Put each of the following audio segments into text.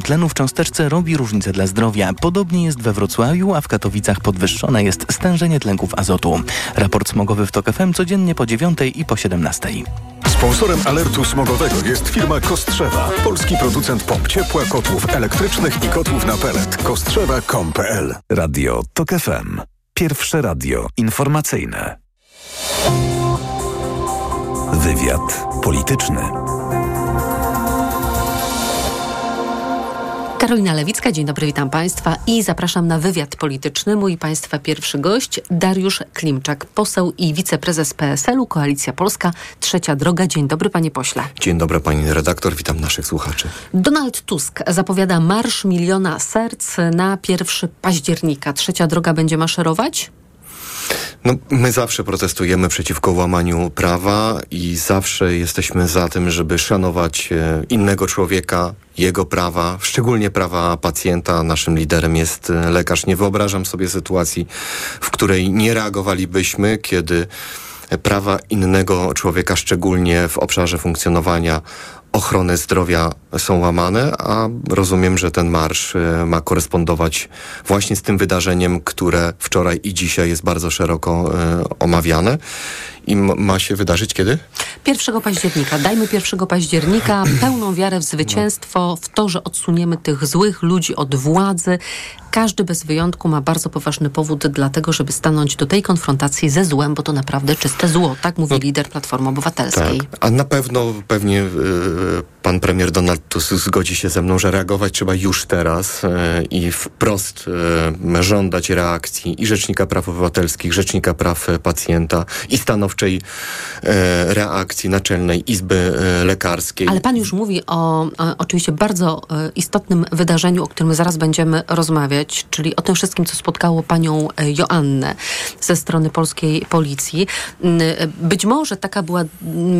tlenu w cząsteczce robi różnicę dla zdrowia. Podobnie jest we Wrocławiu, a w Katowicach podwyższone jest stężenie tlenków azotu. Raport smogowy w TOK FM codziennie po 9 i po 17. Sponsorem alertu smogowego jest firma Kostrzewa. Polski producent pomp ciepła, kotłów elektrycznych i kotłów na pelet. Kostrzewa.com.pl Radio TOK FM. Pierwsze radio informacyjne. Wywiad polityczny. Karolina Lewicka, dzień dobry, witam Państwa i zapraszam na wywiad polityczny. Mój Państwa pierwszy gość, Dariusz Klimczak, poseł i wiceprezes PSL-u, Koalicja Polska, Trzecia Droga. Dzień dobry, panie pośle. Dzień dobry, pani redaktor, witam naszych słuchaczy. Donald Tusk zapowiada Marsz Miliona Serc na 1 października. Trzecia Droga będzie maszerować? No, my zawsze protestujemy przeciwko łamaniu prawa i zawsze jesteśmy za tym, żeby szanować e, innego człowieka, jego prawa, szczególnie prawa pacjenta. Naszym liderem jest e, lekarz. Nie wyobrażam sobie sytuacji, w której nie reagowalibyśmy, kiedy prawa innego człowieka, szczególnie w obszarze funkcjonowania ochrony zdrowia są łamane, a rozumiem, że ten marsz e, ma korespondować właśnie z tym wydarzeniem, które wczoraj i dzisiaj jest bardzo szeroko e, omawiane. I ma się wydarzyć kiedy? 1 października. Dajmy 1 października pełną wiarę w zwycięstwo, w to, że odsuniemy tych złych ludzi od władzy. Każdy bez wyjątku ma bardzo poważny powód dlatego, żeby stanąć do tej konfrontacji ze złem, bo to naprawdę czyste zło, tak mówi no, lider Platformy Obywatelskiej. Tak. A na pewno pewnie yy, pan premier Donald Tusk zgodzi się ze mną, że reagować trzeba już teraz yy, i wprost yy, żądać reakcji i Rzecznika Praw Obywatelskich, Rzecznika Praw Pacjenta i stanowczej reakcji Naczelnej Izby Lekarskiej. Ale pan już mówi o oczywiście bardzo istotnym wydarzeniu, o którym zaraz będziemy rozmawiać czyli o tym wszystkim, co spotkało panią Joannę ze strony polskiej policji. Być może taka była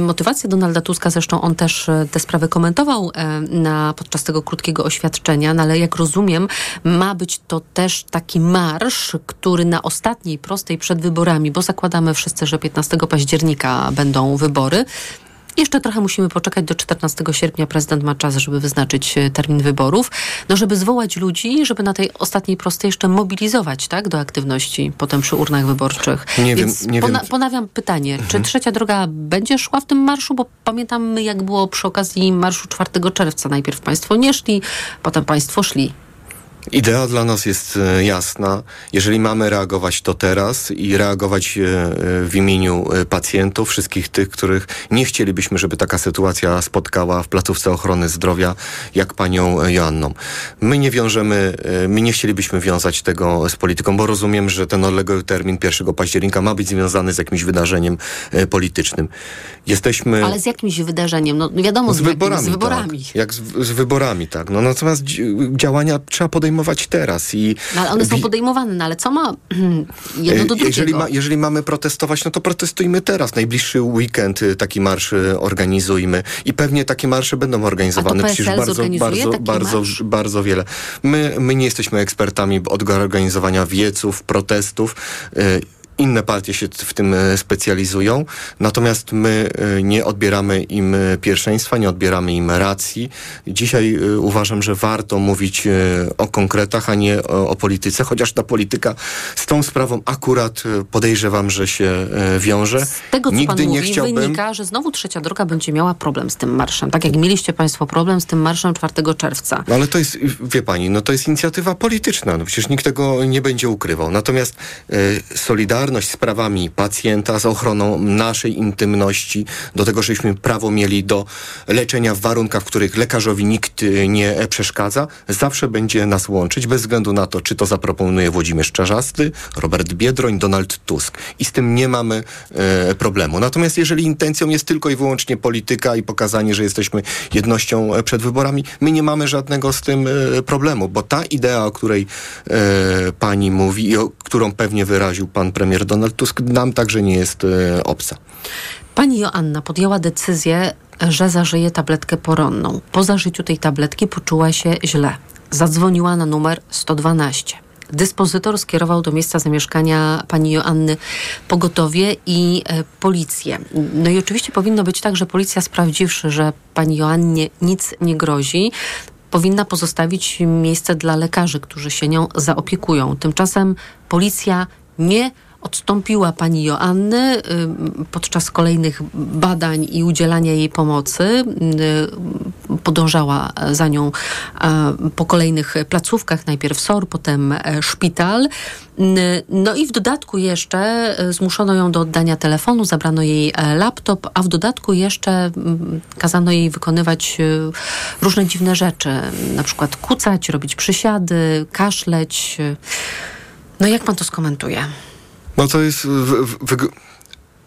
motywacja Donalda Tuska, zresztą on też te sprawy komentował e, na, podczas tego krótkiego oświadczenia, no ale jak rozumiem, ma być to też taki marsz, który na ostatniej prostej przed wyborami, bo zakładamy wszyscy, że 15 października będą wybory, jeszcze trochę musimy poczekać do 14 sierpnia. Prezydent ma czas, żeby wyznaczyć e, termin wyborów. No, żeby zwołać ludzi, żeby na tej ostatniej prostej jeszcze mobilizować, tak, do aktywności potem przy urnach wyborczych. Nie Więc wiem, nie pona wiem. Ponawiam pytanie, mhm. czy trzecia droga będzie szła w tym marszu? Bo pamiętam, jak było przy okazji marszu 4 czerwca. Najpierw państwo nie szli, potem państwo szli. Idea dla nas jest e, jasna. Jeżeli mamy reagować, to teraz i reagować e, e, w imieniu pacjentów, wszystkich tych, których nie chcielibyśmy, żeby taka sytuacja spotkała w placówce ochrony zdrowia, jak panią Joanną. My nie wiążemy, my nie chcielibyśmy wiązać tego z polityką, bo rozumiem, że ten odległy termin 1 października ma być związany z jakimś wydarzeniem politycznym. Jesteśmy... Ale z jakimś wydarzeniem? No wiadomo, z, z wyborami. z wyborami. Tak. Jak z, z, wyborami, tak. No, natomiast działania trzeba podejmować podejmować teraz. I no, ale one są podejmowane, no ale co ma jedno do drugiego? Jeżeli, ma, jeżeli mamy protestować, no to protestujmy teraz. Najbliższy weekend y, taki marsz y, organizujmy i pewnie takie marsze będą organizowane. Przecież bardzo, bardzo, bardzo, bardzo wiele. My, my nie jesteśmy ekspertami od organizowania wieców, protestów. Inne partie się w tym e, specjalizują, natomiast my e, nie odbieramy im e, pierwszeństwa, nie odbieramy im racji. Dzisiaj uważam, że warto mówić o konkretach, a nie o, o polityce, chociaż ta polityka z tą sprawą akurat podejrzewam, że się wiąże. Z tego, co Nigdy pan nie mówi, chciałbym... wynika, że znowu trzecia droga będzie miała problem z tym marszem. Tak jak mieliście państwo problem z tym marszem 4 czerwca. No ale to jest, wie pani, no to jest inicjatywa polityczna. No przecież nikt tego nie będzie ukrywał. Natomiast y, Solidarność solidarność z prawami pacjenta, z ochroną naszej intymności, do tego, żebyśmy prawo mieli do leczenia w warunkach, w których lekarzowi nikt y, nie przeszkadza, zawsze będzie nas łączyć, bez względu na to, czy to zaproponuje Włodzimierz Czarzasty, Robert Biedroń, Donald Tusk. I z tym nie mamy e, problemu. Natomiast jeżeli intencją jest tylko i wyłącznie polityka i pokazanie, że jesteśmy jednością e, przed wyborami, my nie mamy żadnego z tym e, problemu, bo ta idea, o której e, pani mówi i o, którą pewnie wyraził pan premier premier Donald Tusk nam także nie jest e, obca. Pani Joanna podjęła decyzję, że zażyje tabletkę poronną. Po zażyciu tej tabletki poczuła się źle. Zadzwoniła na numer 112. Dyspozytor skierował do miejsca zamieszkania pani Joanny pogotowie i e, policję. No i oczywiście powinno być tak, że policja sprawdziwszy, że pani Joannie nic nie grozi, powinna pozostawić miejsce dla lekarzy, którzy się nią zaopiekują. Tymczasem policja nie odstąpiła pani Joanny y, podczas kolejnych badań i udzielania jej pomocy. Y, podążała za nią po kolejnych placówkach, najpierw SOR, potem e, szpital. Y, no i w dodatku jeszcze e, zmuszono ją do oddania telefonu, zabrano jej e, laptop, a w dodatku jeszcze mm, kazano jej wykonywać różne dziwne rzeczy, na przykład kucać, robić przysiady, kaszleć. No jak pan to skomentuje? No to jest... W, w,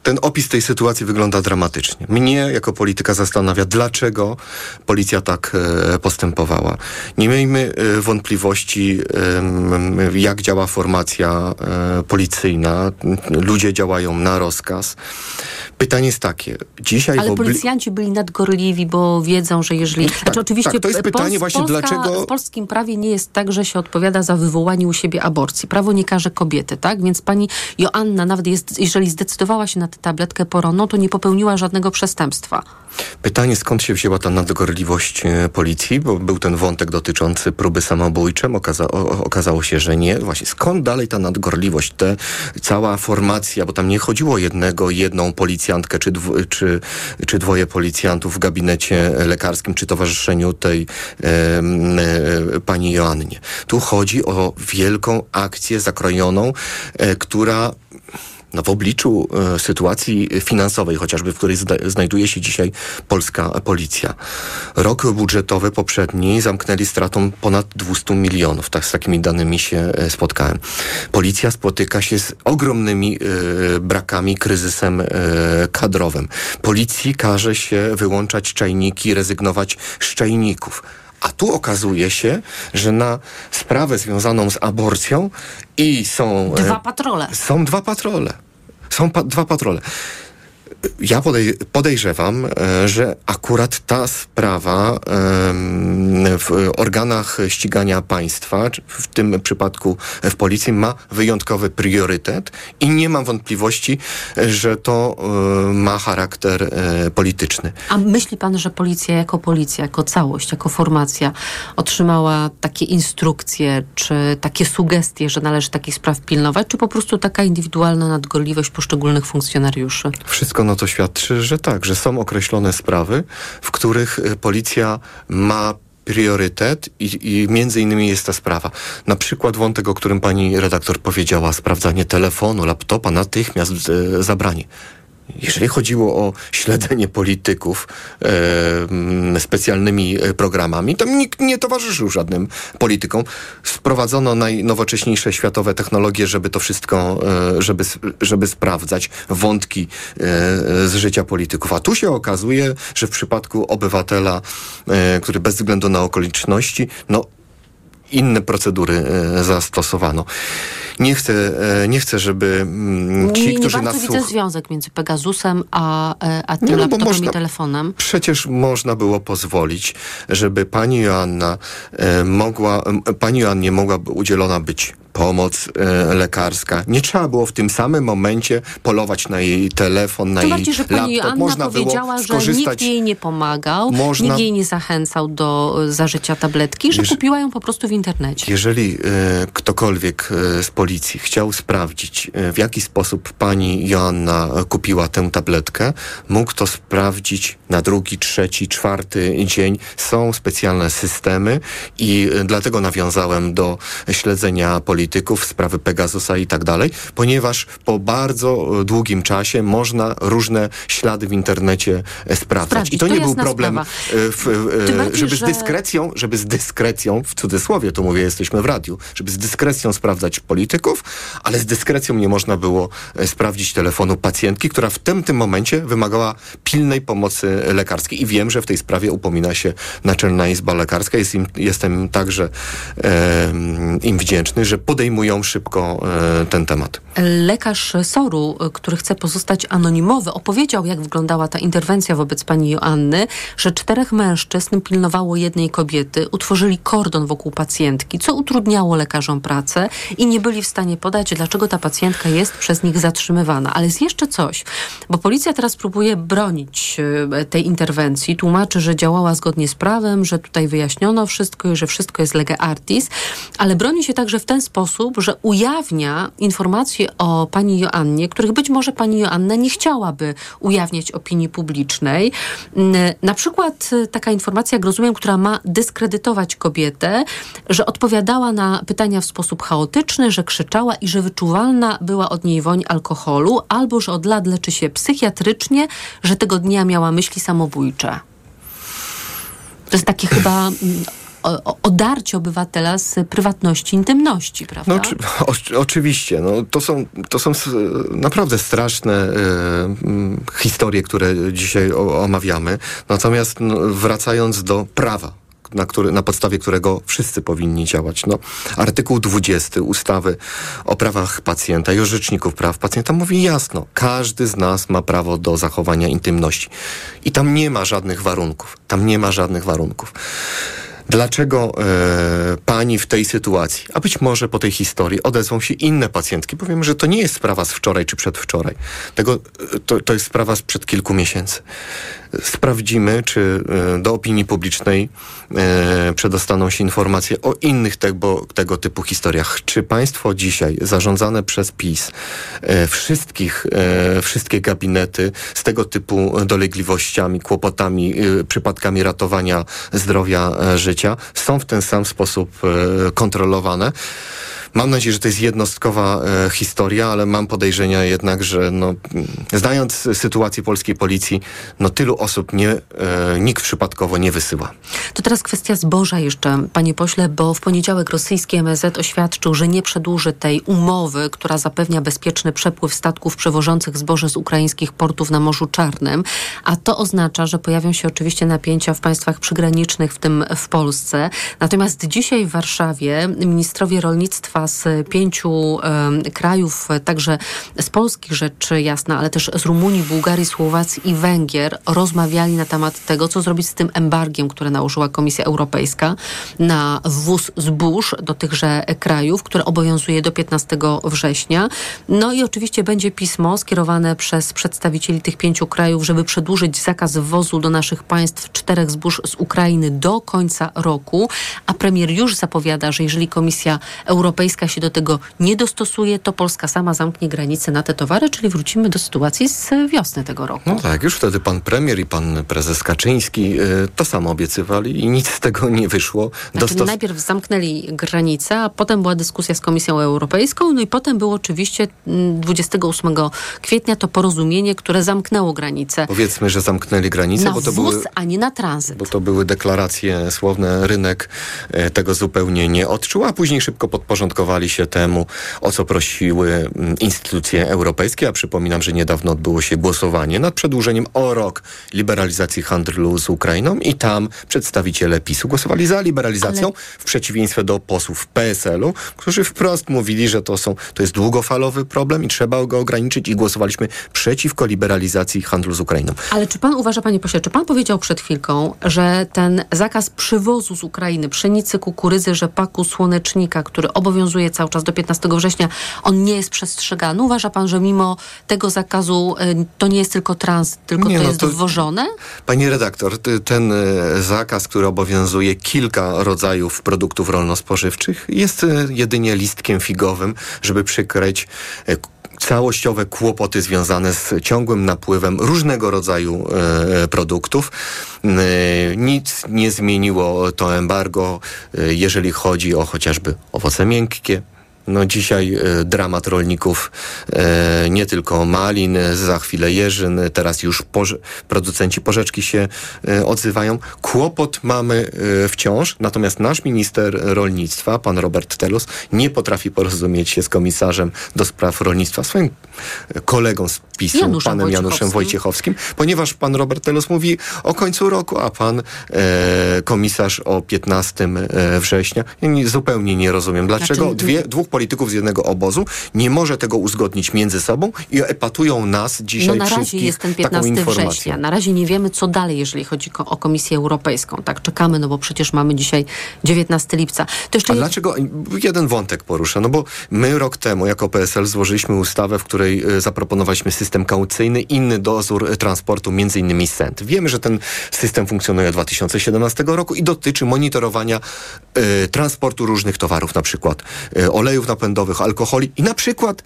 ten opis tej sytuacji wygląda dramatycznie. Mnie jako polityka zastanawia, dlaczego policja tak e, postępowała. Nie miejmy e, wątpliwości, jak działa formacja e, policyjna. Ludzie działają na rozkaz. Pytanie jest takie. Dzisiaj Ale policjanci byli nadgorliwi, bo wiedzą, że jeżeli... Tak, znaczy, oczywiście tak, to jest pytanie właśnie Polska, dlaczego... W polskim prawie nie jest tak, że się odpowiada za wywołanie u siebie aborcji. Prawo nie każe kobiety, tak? Więc pani Joanna nawet jest, jeżeli zdecydowała się na tabletkę poronną, to nie popełniła żadnego przestępstwa. Pytanie, skąd się wzięła ta nadgorliwość e, policji, bo był ten wątek dotyczący próby samobójczej. Okaza okazało się, że nie. Właśnie skąd dalej ta nadgorliwość, te, cała formacja, bo tam nie chodziło jednego, jedną policjantkę, czy, dw czy, czy dwoje policjantów w gabinecie lekarskim, czy towarzyszeniu tej e, e, pani Joannie. Tu chodzi o wielką akcję zakrojoną, e, która no, w obliczu e, sytuacji finansowej, chociażby w której znajduje się dzisiaj polska policja. Rok budżetowy poprzedni zamknęli stratą ponad 200 milionów. Tak z takimi danymi się e, spotkałem. Policja spotyka się z ogromnymi e, brakami, kryzysem e, kadrowym. Policji każe się wyłączać czajniki, rezygnować z czajników. A tu okazuje się, że na sprawę związaną z aborcją i są... Dwa patrole. Są dwa patrole. Są pa dwa patrole. Ja podej podejrzewam, e, że akurat ta sprawa w organach ścigania państwa, w tym przypadku w policji, ma wyjątkowy priorytet i nie mam wątpliwości, że to e, ma charakter e, polityczny. A myśli pan, że policja jako policja, jako całość, jako formacja otrzymała takie instrukcje, czy takie sugestie, że należy takich spraw pilnować, czy po prostu taka indywidualna nadgorliwość poszczególnych funkcjonariuszy? Wszystko no to świadczy, że tak, że są określone sprawy, w których y, policja ma priorytet i, i między innymi jest ta sprawa. Na przykład wątek, o którym pani redaktor powiedziała, sprawdzanie telefonu, laptopa, natychmiast e, zabranie. Jeżeli chodziło o śledzenie polityków e, specjalnymi programami, to nikt nie towarzyszył żadnym politykom. Sprowadzono najnowocześniejsze światowe technologie, żeby to wszystko, e, żeby, żeby sprawdzać wątki e, z życia polityków. A tu się okazuje, że w przypadku obywatela, e, który bez względu na okoliczności, no inne procedury e, zastosowano. Nie chcę, e, nie chcę żeby mm, ci, nie, którzy nie nas bardzo widzę związek między Pegazusem a, e, a tym no, laptopem można, i telefonem. Przecież można było pozwolić, żeby pani Joanna mogła, pani Joannie mogła udzielona być pomoc e, lekarska. Nie trzeba było w tym samym momencie polować na jej telefon, na to jej bardziej, że pani laptop. Anna Można powiedziała, że nikt jej nie pomagał, Można... nikt jej nie zachęcał do e, zażycia tabletki, że kupiła ją po prostu w internecie. Jeżeli e, ktokolwiek z policji chciał sprawdzić, w jaki sposób pani Joanna kupiła tę tabletkę, mógł to sprawdzić na drugi, trzeci, czwarty dzień. Są specjalne systemy i dlatego nawiązałem do śledzenia policji polityków, sprawy Pegasusa i tak dalej, ponieważ po bardzo e, długim czasie można różne ślady w internecie e, sprawdzać. Sprawdzić. I to, to nie był problem, e, w, bardziej, żeby że... z dyskrecją, żeby z dyskrecją, w cudzysłowie to mówię, jesteśmy w radiu, żeby z dyskrecją sprawdzać polityków, ale z dyskrecją nie można było sprawdzić telefonu pacjentki, która w tym, tym momencie wymagała pilnej pomocy lekarskiej. I wiem, że w tej sprawie upomina się Naczelna Izba Lekarska. Jest im, jestem także e, im wdzięczny, że podejmują szybko e, ten temat. Lekarz SOR-u, y, który chce pozostać anonimowy, opowiedział, jak wyglądała ta interwencja wobec pani Joanny, że czterech mężczyzn pilnowało jednej kobiety, utworzyli kordon wokół pacjentki, co utrudniało lekarzom pracę i nie byli w stanie podać, dlaczego ta pacjentka jest przez nich zatrzymywana. Ale jest jeszcze coś, bo policja teraz próbuje bronić y, tej interwencji, tłumaczy, że działała zgodnie z prawem, że tutaj wyjaśniono wszystko i że wszystko jest lega artis, ale broni się także w ten sposób, że ujawnia informacje o pani Joannie, których być może pani Joanna nie chciałaby ujawniać opinii publicznej. Mm, Na przykład y, taka informacja, jak rozumiem, która ma dyskredytować kobietę, że odpowiadała na pytania w sposób chaotyczny, że krzyczała i że wyczuwalna była od niej woń alkoholu, albo że od lat leczy się psychiatrycznie, że tego dnia miała myśli samobójcze. To jest takie chyba mm, odarcie obywatela z prywatności, intymności, prawda? No, oczy, o, oczywiście. No, to, są, to są naprawdę straszne e, mm, historie, które dzisiaj o, omawiamy. Natomiast no, wracając do prawa, na, który, na podstawie którego wszyscy powinni działać. No, artykuł 20 ustawy o prawach pacjenta i o rzeczniku praw pacjenta mówi jasno, każdy z nas ma prawo do zachowania intymności. I tam nie ma żadnych warunków. Tam nie ma żadnych warunków. Dlaczego e, pani w tej sytuacji, a być może po tej historii odezwą się inne pacjentki? Powiem, że to nie jest sprawa z wczoraj czy przedwczoraj. Tego, e, to, to jest sprawa sprzed kilku miesięcy. Sprawdzimy, czy e, do opinii publicznej e, przedostaną się informacje o innych tego, tego typu historiach. Czy państwo dzisiaj, zarządzane przez PiS, e, wszystkich, wszystkie gabinety z tego typu dolegliwościami, kłopotami, przypadkami ratowania zdrowia, życia, są w ten sam sposób kontrolowane? Mam nadzieję, że to jest jednostkowa e, historia, ale mam podejrzenia jednak, że no, znając sytuację polskiej policji, no tylu osób nie, e, nikt przypadkowo nie wysyła. To teraz kwestia zboża jeszcze, panie pośle, bo w poniedziałek rosyjski MSZ oświadczył, że nie przedłuży tej umowy, która zapewnia bezpieczny przepływ statków przewożących zboże z ukraińskich portów na Morzu Czarnym, a to oznacza, że pojawią się oczywiście napięcia w państwach przygranicznych, w tym w Polsce. Natomiast dzisiaj w Warszawie ministrowie rolnictwa z pięciu krajów, także z Polski rzecz jasna, ale też z Rumunii, Bułgarii, Słowacji i Węgier rozmawiali na temat tego, co zrobić z tym embargiem, które nałożyła Komisja Europejska na wwóz zbóż do tychże krajów, które obowiązuje do 15 września. No i oczywiście będzie pismo skierowane przez przedstawicieli tych pięciu krajów, żeby przedłużyć zakaz wwozu do naszych państw czterech zbóż z Ukrainy do końca roku, a premier już zapowiada, że jeżeli Komisja Europejska się do tego nie dostosuje, to Polska sama zamknie granice na te towary, czyli wrócimy do sytuacji z wiosny tego roku. No tak, już wtedy pan premier i pan prezes Kaczyński e, to samo obiecywali i nic z tego nie wyszło. Znaczy, Dostos- najpierw zamknęli granice, a potem była dyskusja z Komisją Europejską, no i potem było oczywiście mm, 28 kwietnia to porozumienie, które zamknęło granice Powiedzmy, że zamknęli granice, na bo to wwóz, były a nie na tranzyt. bo to były deklaracje słowne, rynek e, tego zupełnie nie odczuł, a później szybko podporządkowali się temu, o co prosiły mm, instytucje europejskie, a przypominam, że niedawno odbyło się głosowanie nad przedłużeniem o rok liberalizacji handlu z Ukrainą i tam przedstawiciele PiSu głosowali za liberalizacją, Ale- w przeciwieństwie do posłów PSL-u, którzy wprost mówili, że to, są, to jest długofalowy problem i trzeba go ograniczyć i głosowaliśmy przeciwko liberalizacji handlu z Ukrainą. Ale czy pan uważa, panie pośle, czy pan powiedział przed chwilką, że ten zakaz przywozu z Ukrainy pszenicy, kukurydzy, rzepaku, słonecznika, który obowiązuje cały czas do 15 września, on nie jest przestrzegany? Uważa pan, że mimo tego zakazu y, to nie jest tylko tranzyt, tylko Nie, to no jest to-? Pani redaktor, ty- ten e, zakaz, który obowiązuje kilka rodzajów produktów rolno-spożywczych, jest jedynie listkiem figowym, żeby przykryć całościowe kłopoty związane z ciągłym napływem różnego rodzaju e, produktów. E, nic nie zmieniło to embargo, e, jeżeli chodzi o chociażby owoce miękkie, no dzisiaj e, dramat rolników, e, nie tylko malin, e, za chwilę jeżyn, teraz już porze- producenci porzeczki się odzywają. Kłopot mamy wciąż, natomiast nasz minister rolnictwa, pan Robert Telus, nie potrafi porozumieć się z komisarzem do spraw rolnictwa, swoim kolegą z PiSu, Januszem panem Januszem Wojciechowskim. Ponieważ pan Robert Telus mówi o końcu roku, a pan e, komisarz o 15 e, września. Ja nie, zupełnie nie rozumiem, dlaczego Znaczy, dwie, dwóch polityków z jednego obozu nie może tego uzgodnić między sobą i epatują nas dzisiaj No na razie jest ten taką 15 informacją. września. Na razie nie wiemy, co dalej, jeżeli chodzi o Komisję Europejską. Tak, czekamy, no bo przecież mamy dzisiaj 19 lipca. To jeszcze A dlaczego? Jeden wątek poruszę. No bo my rok temu jako PSL złożyliśmy ustawę, w której e, zaproponowaliśmy system kaucyjny, inny dozór e, transportu, między innymi SENT. Wiemy, że ten system funkcjonuje od 2017 roku i dotyczy monitorowania e, transportu różnych towarów, na przykład e, olejów napędowych, alkoholi i na przykład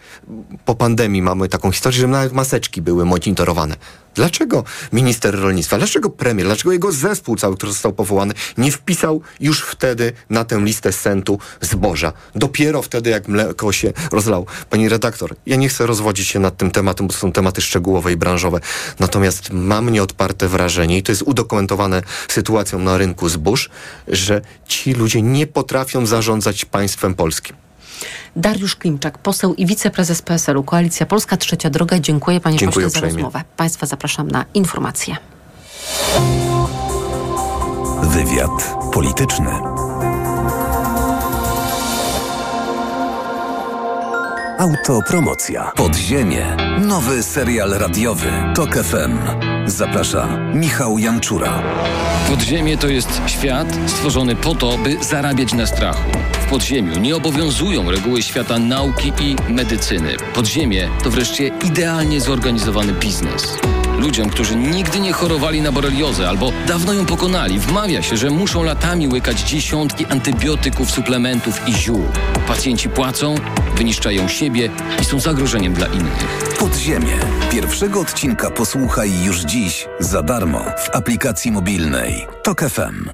po pandemii mamy taką historię, że nawet maseczki były monitorowane. Dlaczego minister rolnictwa, dlaczego premier, dlaczego jego zespół cały, który został powołany, nie wpisał już wtedy na tę listę sentu zboża? Dopiero wtedy, jak mleko się rozlało. Pani redaktor, ja nie chcę rozwodzić się nad tym tematem, bo to są tematy szczegółowe i branżowe. Natomiast mam nieodparte wrażenie, i to jest udokumentowane sytuacją na rynku zbóż, że ci ludzie nie potrafią zarządzać państwem polskim. Dariusz Klimczak, poseł i wiceprezes PSL-u, Koalicja Polska, Trzecia Droga. Dziękuję panie Dziękuję pośle za uprzejmie. rozmowę. Państwa zapraszam na informacje. Wywiad polityczny. Autopromocja. Podziemie. Nowy serial radiowy. Tok FM. Zaprasza Michał Janczura. Podziemie to jest świat stworzony po to, by zarabiać na strachu. W podziemiu nie obowiązują reguły świata nauki i medycyny. Podziemie to wreszcie idealnie zorganizowany biznes. Ludziom, którzy nigdy nie chorowali na boreliozę albo dawno ją pokonali, wmawia się, że muszą latami łykać dziesiątki antybiotyków, suplementów i ziół. Pacjenci płacą, wyniszczają siebie i są zagrożeniem dla innych. Podziemie. Pierwszego odcinka posłuchaj już dziś za darmo w aplikacji mobilnej. Tok FM.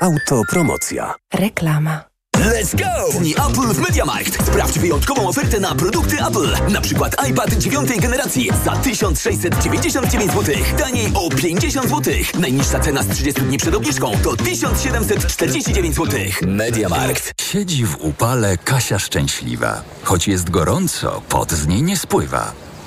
Autopromocja. Reklama. Let's go! Dni Apple w MediaMarkt. Sprawdź wyjątkową ofertę na produkty Apple. Na przykład iPad dziewiątej generacji za 1699 zł. Taniej o 50 zł. Najniższa cena z 30 dni przed obniżką to 1749 zł. MediaMarkt. Siedzi w upale Kasia szczęśliwa. Choć jest gorąco, pot z niej nie spływa.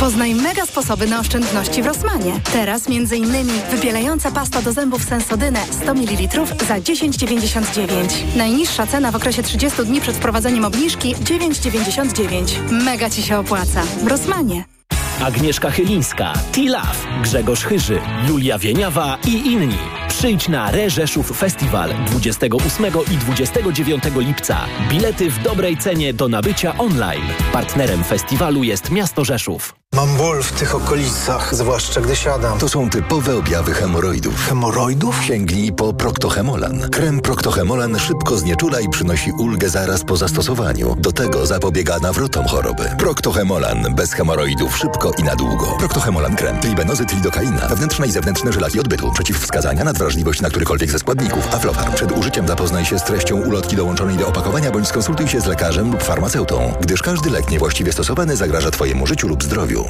Poznaj mega sposoby na oszczędności w Rosmanie. Teraz m.in. wybielająca pasta do zębów Sensodyne 100 ml za 10,99. Najniższa cena w okresie 30 dni przed wprowadzeniem obniżki 9,99. Mega Ci się opłaca. W Rosmanie. Agnieszka Chylińska, Tilaf, Grzegorz Chyży, Julia Wieniawa i inni. Przyjdź na Re Rzeszów Festiwal 28 i 29 lipca. Bilety w dobrej cenie do nabycia online. Partnerem festiwalu jest miasto Rzeszów. Mam ból w tych okolicach, zwłaszcza gdy siadam. To są typowe objawy hemoroidów. Hemoroidów? Sięgnij po Proctohemolan. Krem Proctohemolan szybko znieczula i przynosi ulgę zaraz po zastosowaniu. Do tego zapobiega nawrotom choroby. Proctohemolan. Bez hemoroidów szybko i na długo. Proctohemolan krem. Tribenozyt, lidokaina. Wewnętrzne i zewnętrzne żelaki odbytu. Przeciwwskazania, nadwrażliwość na którykolwiek ze składników. Aflofarm. Przed użyciem zapoznaj się z treścią ulotki dołączonej do opakowania bądź skonsultuj się z lekarzem lub farmaceutą, gdyż każdy lek niewłaściwie stosowany zagraża Twojemu życiu lub zdrowiu.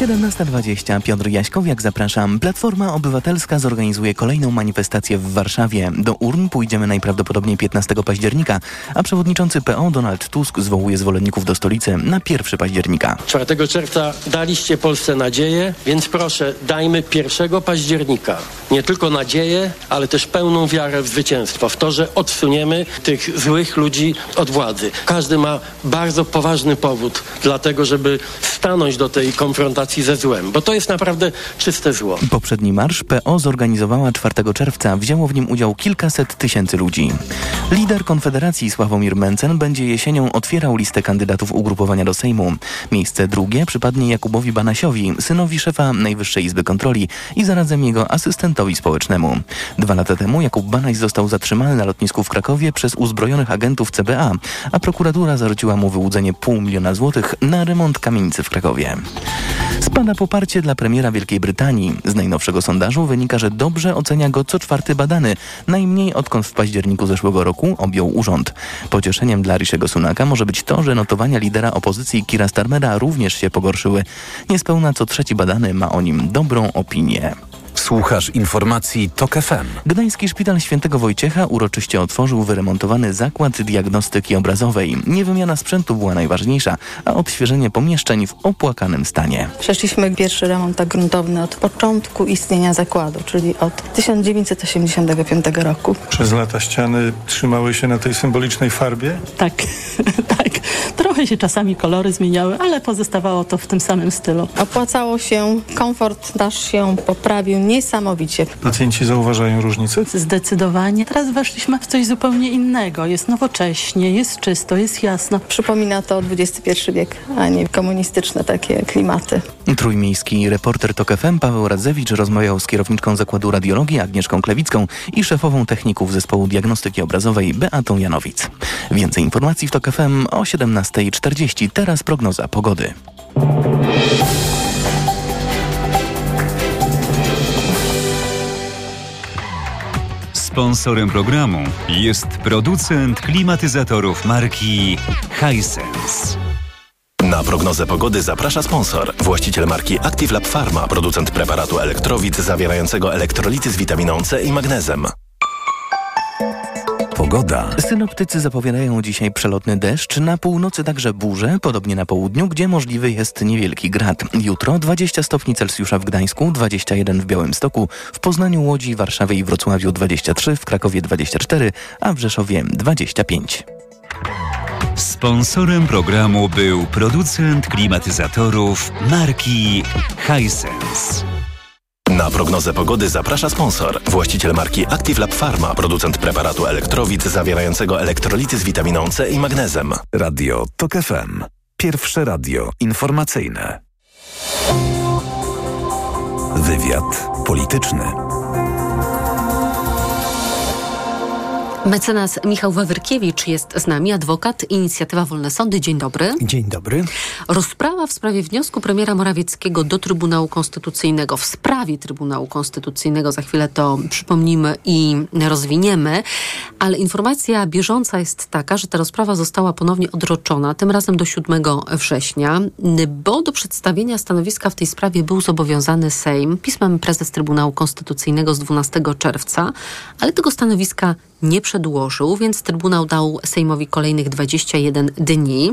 17.20 Piotr Jaśkowiak, zapraszam. Platforma Obywatelska zorganizuje kolejną manifestację w Warszawie. Do urn pójdziemy najprawdopodobniej 15 października, a przewodniczący PO Donald Tusk zwołuje zwolenników do stolicy na 1 października. 4 czerwca daliście Polsce nadzieję, więc proszę, dajmy 1 października nie tylko nadzieję, ale też pełną wiarę w zwycięstwo, w to, że odsuniemy tych złych ludzi od władzy. Każdy ma bardzo poważny powód dlatego, żeby stanąć do tej konfrontacji ze złem, bo to jest naprawdę czyste zło. Poprzedni marsz PO zorganizowała 4 czerwca. Wzięło w nim udział kilkaset tysięcy ludzi. Lider Konfederacji Sławomir Mencen będzie jesienią otwierał listę kandydatów ugrupowania do Sejmu. Miejsce drugie przypadnie Jakubowi Banasiowi, synowi szefa Najwyższej Izby Kontroli i zarazem jego asystentowi społecznemu. Dwa lata temu Jakub Banaś został zatrzymany na lotnisku w Krakowie przez uzbrojonych agentów CBA, a prokuratura zarzuciła mu wyłudzenie pół miliona złotych na remont kamienicy w Krakowie. Spada poparcie dla premiera Wielkiej Brytanii. Z najnowszego sondażu wynika, że dobrze ocenia go co czwarty badany, najmniej odkąd w październiku zeszłego roku objął urząd. Pocieszeniem dla Rishiego Sunaka może być to, że notowania lidera opozycji Kira Starmera również się pogorszyły. Niespełna co trzeci badany ma o nim dobrą opinię. Słuchasz informacji TOK FM. Gdański Szpital Świętego Wojciecha uroczyście otworzył wyremontowany zakład diagnostyki obrazowej. Nie wymiana sprzętu była najważniejsza, a odświeżenie pomieszczeń w opłakanym stanie. Przeszliśmy pierwszy remont tak gruntowny od początku istnienia zakładu, czyli od 1985 roku. Przez lata ściany trzymały się na tej symbolicznej farbie? Tak, tak. Trochę się czasami kolory zmieniały, ale pozostawało to w tym samym stylu. Opłacało się, komfort nasz się poprawił niesamowicie. Pacjenci zauważają różnicę? Zdecydowanie. Teraz weszliśmy w coś zupełnie innego. Jest nowocześnie, jest czysto, jest jasno. Przypomina to XXI wiek, a nie komunistyczne takie klimaty. Trójmiejski reporter TOK FM Paweł Radzewicz rozmawiał z kierowniczką Zakładu Radiologii Agnieszką Klewicką i szefową techników zespołu diagnostyki obrazowej Beatą Janowic. Więcej informacji w TOK FM o 17.40. Teraz prognoza pogody. Sponsorem programu jest producent klimatyzatorów marki Hisense. Na prognozę pogody zaprasza sponsor. Właściciel marki Active Lab Pharma, producent preparatu elektrowid zawierającego elektrolity z witaminą C i magnezem. Pogoda. Synoptycy zapowiadają dzisiaj przelotny deszcz, na północy także burze, podobnie na południu, gdzie możliwy jest niewielki grad. Jutro 20 stopni Celsjusza w Gdańsku, 21 w Białymstoku, w Poznaniu, Łodzi, Warszawie i Wrocławiu 23, w Krakowie 24, a w Rzeszowie 25. Sponsorem programu był producent klimatyzatorów marki Hisense. Na prognozę pogody zaprasza sponsor. Właściciel marki Active Lab Pharma, producent preparatu elektrowid zawierającego elektrolity z witaminą C i magnezem. Radio TOK FM. Pierwsze radio informacyjne. Wywiad polityczny. Mecenas Michał Wawrkiewicz jest z nami, adwokat, inicjatywa Wolne Sądy. Dzień dobry. Dzień dobry. Rozprawa w sprawie wniosku premiera Morawieckiego do Trybunału Konstytucyjnego, w sprawie Trybunału Konstytucyjnego, za chwilę to przypomnimy i rozwiniemy, ale informacja bieżąca jest taka, że ta rozprawa została ponownie odroczona, tym razem do 7 września, bo do przedstawienia stanowiska w tej sprawie był zobowiązany Sejm pismem prezes Trybunału Konstytucyjnego z 12 czerwca, ale tego stanowiska nie przedłożył, więc Trybunał dał Sejmowi kolejnych 21 dni.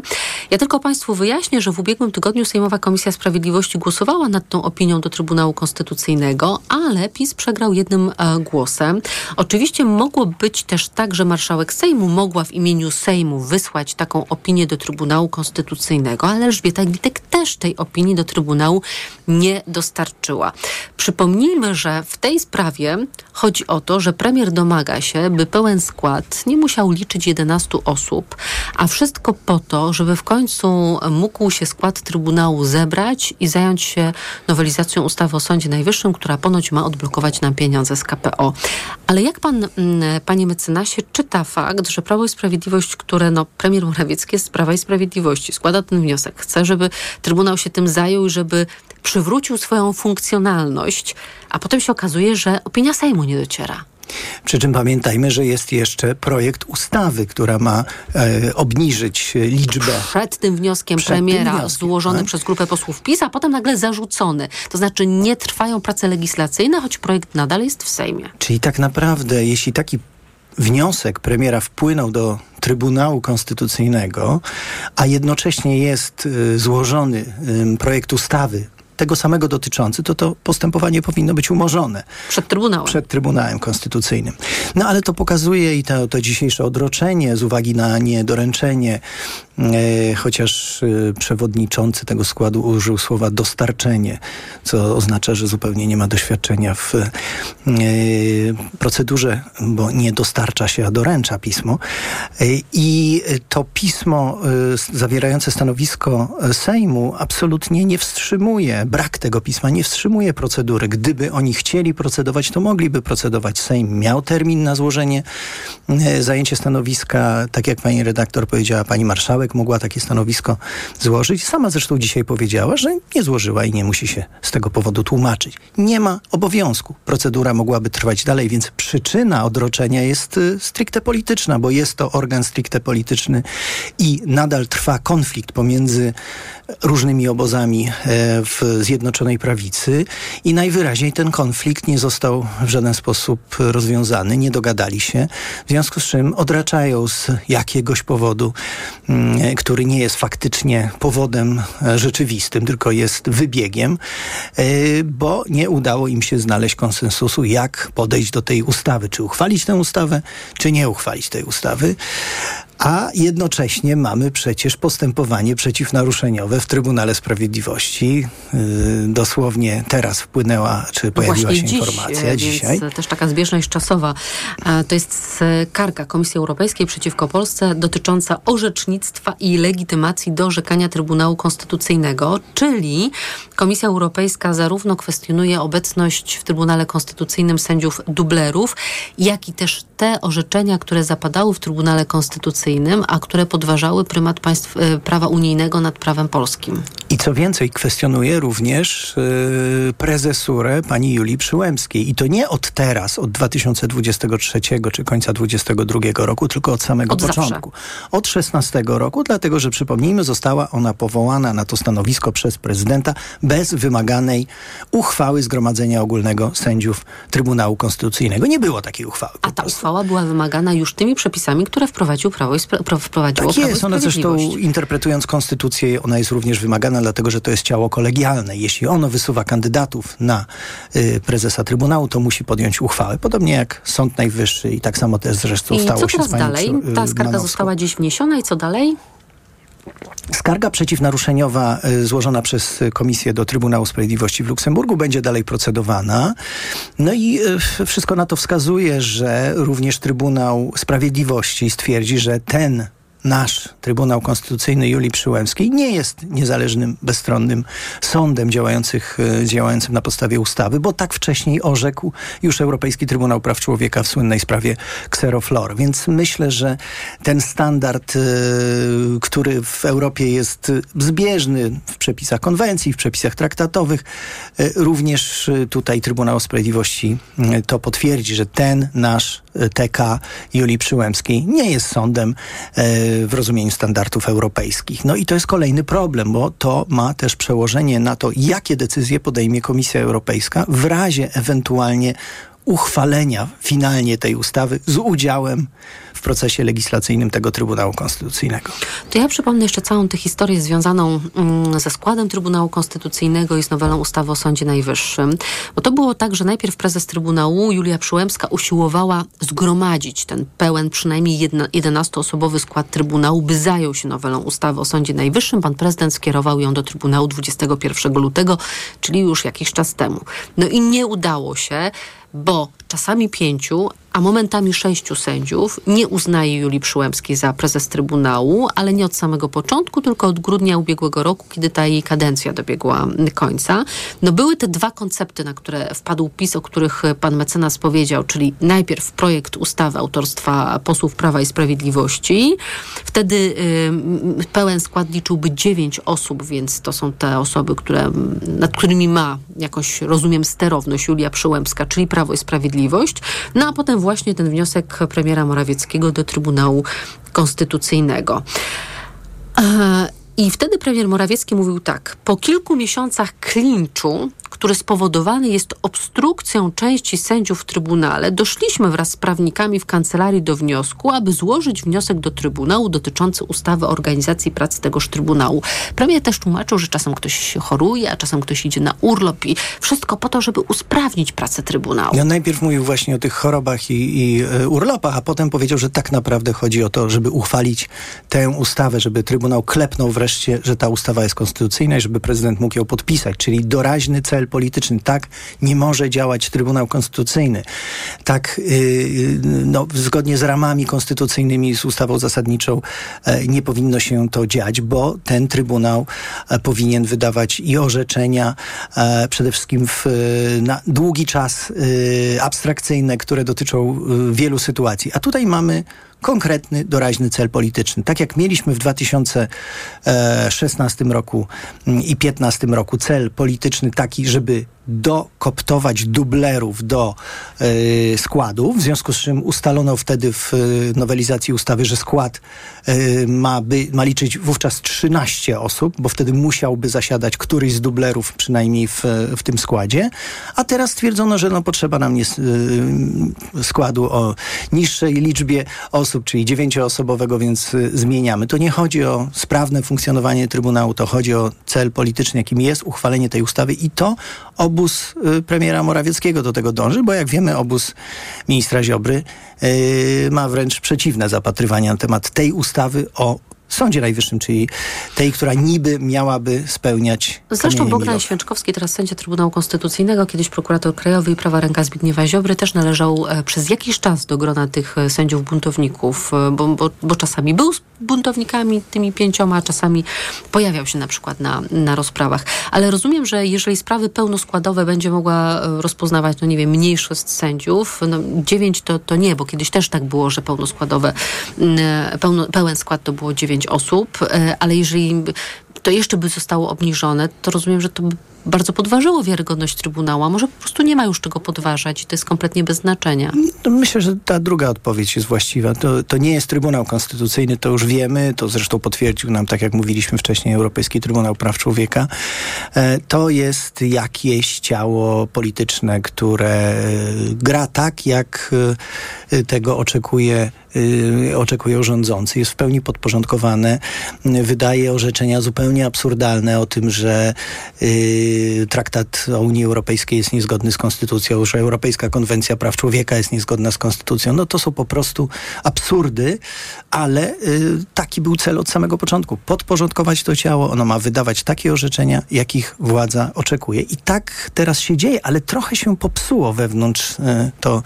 Ja tylko Państwu wyjaśnię, że w ubiegłym tygodniu Sejmowa Komisja Sprawiedliwości głosowała nad tą opinią do Trybunału Konstytucyjnego, ale PiS przegrał jednym e, głosem. Oczywiście mogło być też tak, że marszałek Sejmu mogła w imieniu Sejmu wysłać taką opinię do Trybunału Konstytucyjnego, ale Elżbieta Witek też tej opinii do Trybunału nie dostarczyła. Przypomnijmy, że w tej sprawie chodzi o to, że premier domaga się, by pełen skład nie musiał liczyć 11 osób, a wszystko po to, żeby w końcu mógł się skład Trybunału zebrać i zająć się nowelizacją ustawy o Sądzie Najwyższym, która ponoć ma odblokować nam pieniądze z KPO. Ale jak pan, panie mecenasie, czyta fakt, że Prawo i Sprawiedliwość, które no, premier Morawiecki jest z Prawa i Sprawiedliwości, składa ten wniosek, chce, żeby Trybunał się tym zajął i żeby przywrócił swoją funkcjonalność, a potem się okazuje, że opinia Sejmu nie dociera. Przy czym pamiętajmy, że jest jeszcze projekt ustawy, która ma e, obniżyć liczbę. Przed tym wnioskiem Przed premiera, tym wnioskiem, złożony tak? przez grupę posłów PiS, a potem nagle zarzucony. To znaczy nie trwają prace legislacyjne, choć projekt nadal jest w Sejmie. Czyli tak naprawdę, jeśli taki wniosek premiera wpłynął do Trybunału Konstytucyjnego, a jednocześnie jest y, złożony projekt ustawy tego samego dotyczący, to to postępowanie powinno być umorzone. Przed Trybunałem. Przed Trybunałem Konstytucyjnym. No ale to pokazuje i to, to dzisiejsze odroczenie z uwagi na niedoręczenie, chociaż e, przewodniczący tego składu użył słowa dostarczenie, co oznacza, że zupełnie nie ma doświadczenia w e, procedurze, bo nie dostarcza się, a doręcza pismo. E, I to pismo e, zawierające stanowisko Sejmu absolutnie nie wstrzymuje brak tego pisma nie wstrzymuje procedury. Gdyby oni chcieli procedować, to mogliby procedować. Sejm miał termin na złożenie, e, zajęcie stanowiska, tak jak pani redaktor powiedziała, pani marszałek marszałek mogła takie stanowisko złożyć. Sama zresztą dzisiaj powiedziała, że nie złożyła i nie musi się z tego powodu tłumaczyć. Nie ma obowiązku. Procedura mogłaby trwać dalej, więc przyczyna odroczenia jest y, stricte polityczna, bo jest to organ stricte polityczny i nadal trwa konflikt pomiędzy różnymi obozami e, w Zjednoczonej Prawicy i najwyraźniej ten konflikt nie został w żaden sposób rozwiązany, nie dogadali się, w związku z czym odraczają z jakiegoś powodu, mm, który nie jest faktycznie powodem e, rzeczywistym, tylko jest wybiegiem, e, bo nie udało im się znaleźć konsensusu, jak podejść do tej ustawy, czy uchwalić tę ustawę, czy nie uchwalić tej ustawy. A jednocześnie mamy przecież postępowanie przeciwnaruszeniowe w Trybunale Sprawiedliwości. Yy, dosłownie teraz wpłynęła, czy pojawiła Właśnie się dziś, informacja dzisiaj. Więc też taka zbieżność czasowa. To jest e, karga Komisji Europejskiej przeciwko Polsce dotycząca orzecznictwa i legitymacji do orzekania Trybunału Konstytucyjnego, czyli Komisja Europejska zarówno kwestionuje obecność w Trybunale Konstytucyjnym sędziów dublerów, jak i też te orzeczenia, które zapadały w Trybunale Konstytucyjnym, a które podważały prymat państw e, prawa unijnego nad prawem polskim. I co więcej, kwestionuje również yy, prezesurę pani Julii Przyłębskiej. I to nie od teraz, od 2023 czy końca 2022 roku, tylko od samego Od zawsze. początku. Od 16 roku, dlatego że przypomnijmy, została ona powołana na to stanowisko przez prezydenta bez wymaganej uchwały Zgromadzenia Ogólnego Sędziów Trybunału Konstytucyjnego. Nie było takiej uchwały. A ta uchwała była wymagana już tymi przepisami, które wprowadził Prawo i Spra- pro- wprowadziło Tak Prawo jest, ona zresztą interpretując konstytucję, ona jest również wymagana, dlatego że to jest ciało kolegialne. Jeśli ono wysuwa kandydatów na y, prezesa Trybunału, to musi podjąć uchwałę. Podobnie jak Sąd Najwyższy i tak samo też zresztą I stało co się teraz z panią dalej? Y, Ta skarga Manowską. została dziś wniesiona i co dalej? Skarga przeciwnaruszeniowa y, złożona przez Komisję do Trybunału Sprawiedliwości w Luksemburgu będzie dalej procedowana. No i y, wszystko na to wskazuje, że również Trybunał Sprawiedliwości stwierdzi, że ten nasz Trybunał Konstytucyjny Julii Przyłębskiej nie jest niezależnym, bezstronnym sądem działających, y, działającym na podstawie ustawy, bo tak wcześniej orzekł już Europejski Trybunał Praw Człowieka w słynnej sprawie Xeroflor. Więc myślę, że ten standard, y, który w Europie jest zbieżny w przepisach konwencji, w przepisach traktatowych, y, również tutaj Trybunał Sprawiedliwości to potwierdzi, że ten nasz TK Julii Przyłębskiej nie jest sądem w rozumieniu standardów europejskich. No i to jest kolejny problem, bo to ma też przełożenie na to, jakie decyzje podejmie Komisja Europejska w razie ewentualnie uchwalenia finalnie tej ustawy z udziałem procesie legislacyjnym tego Trybunału Konstytucyjnego. To ja przypomnę jeszcze całą tę historię związaną mm, ze składem Trybunału Konstytucyjnego i z nowelą ustawy o Sądzie Najwyższym. Bo to było tak, że najpierw prezes Trybunału Julia Przyłębska usiłowała zgromadzić ten pełen, przynajmniej jedna, 11-osobowy skład Trybunału, by zajął się nowelą ustawy o Sądzie Najwyższym. Pan prezydent skierował ją do Trybunału 21 lutego, czyli już jakiś czas temu. No i nie udało się, bo czasami pięciu, a momentami sześciu sędziów nie uznaje Julii Przyłębskiej za prezes Trybunału, ale nie od samego początku, tylko od grudnia ubiegłego roku, kiedy ta jej kadencja dobiegła końca. No były te dwa koncepty, na które wpadł PiS, o których pan mecenas powiedział, czyli najpierw projekt ustawy autorstwa posłów Prawa i Sprawiedliwości. Wtedy y, pełen skład liczyłby dziewięć osób, więc to są te osoby, które, nad którymi ma jakoś, rozumiem, sterowność Julia Przyłębska, czyli Prawo i Sprawiedliwość. No a potem właśnie ten wniosek premiera Morawieckiego do Trybunału Konstytucyjnego. E, I wtedy premier Morawiecki mówił tak: Po kilku miesiącach klinczu, który spowodowany jest obstrukcją części sędziów w Trybunale, doszliśmy wraz z prawnikami w kancelarii do wniosku, aby złożyć wniosek do Trybunału dotyczący ustawy o organizacji pracy tegoż Trybunału. Premier też tłumaczył, że czasem ktoś choruje, a czasem ktoś idzie na urlop i wszystko po to, żeby usprawnić pracę Trybunału. Ja najpierw mówił właśnie o tych chorobach i, i e, urlopach, a potem powiedział, że tak naprawdę chodzi o to, żeby uchwalić tę ustawę, żeby Trybunał klepnął wreszcie, że ta ustawa jest konstytucyjna i żeby prezydent mógł ją podpisać, czyli doraźny cel polityczny. Tak nie może działać Trybunał Konstytucyjny. Tak yy, no, zgodnie z ramami konstytucyjnymi, z ustawą zasadniczą e, nie powinno się to dziać, bo ten Trybunał e, powinien wydawać i orzeczenia e, przede wszystkim w, na długi czas abstrakcyjne, które dotyczą wielu sytuacji. A tutaj mamy konkretny, doraźny cel polityczny. Tak jak mieliśmy w 2016 roku mm, i 2015 roku cel polityczny taki, żeby dokoptować dublerów do y, składów, w związku z czym ustalono wtedy w y, nowelizacji ustawy, że skład y, ma, by, ma liczyć wówczas 13 osób, bo wtedy musiałby zasiadać któryś z dublerów przynajmniej w, w tym składzie, a teraz stwierdzono, że no, potrzeba nam jest, składu o niższej liczbie osób, czyli dziewięcioosobowego, więc zmieniamy. To nie chodzi o sprawne funkcjonowanie Trybunału, to chodzi o cel polityczny, jakim jest uchwalenie tej ustawy i to obóz y, premiera Morawieckiego do tego dąży, bo jak wiemy, obóz ministra Ziobry y, ma wręcz przeciwne zapatrywanie na temat tej ustawy o Sądzie Najwyższym, czyli tej, która niby miałaby spełniać. Zresztą Bogdan Święczkowski, teraz sędzia Trybunału Konstytucyjnego, kiedyś prokurator krajowy i prawa ręka Zbigniewa Ziobry, też należał e, przez jakiś czas do grona tych e, sędziów buntowników, e, bo, bo, bo czasami był z buntownikami, tymi pięcioma, a czasami pojawiał się na przykład na, na rozprawach. Ale rozumiem, że jeżeli sprawy pełnoskładowe będzie mogła rozpoznawać, no nie wiem, mniejszość sędziów, no dziewięć to, to nie, bo kiedyś też tak było, że pełnoskładowe, pełno, pełen skład to było dziewięć osób, e, ale jeżeli to jeszcze by zostało obniżone, to rozumiem, że to by bardzo podważyło wiarygodność Trybunału, a może po prostu nie ma już czego podważać i to jest kompletnie bez znaczenia. No myślę, że ta druga odpowiedź jest właściwa. To, to nie jest Trybunał Konstytucyjny, to już wiemy, to zresztą potwierdził nam, tak jak mówiliśmy wcześniej, Europejski Trybunał Praw Człowieka. E, to jest jakieś ciało polityczne, które gra tak, jak e, tego oczekuje e, oczekują rządzący. Jest w pełni podporządkowane. Wydaje orzeczenia zupełnie absurdalne o tym, że traktat o Unii Europejskiej jest niezgodny z konstytucją, że Europejska Konwencja Praw Człowieka jest niezgodna z konstytucją. No to są po prostu absurdy, ale y, taki był cel od samego początku. Podporządkować to ciało, ono ma wydawać takie orzeczenia, jakich władza oczekuje. I tak teraz się dzieje, ale trochę się popsuło wewnątrz y, to,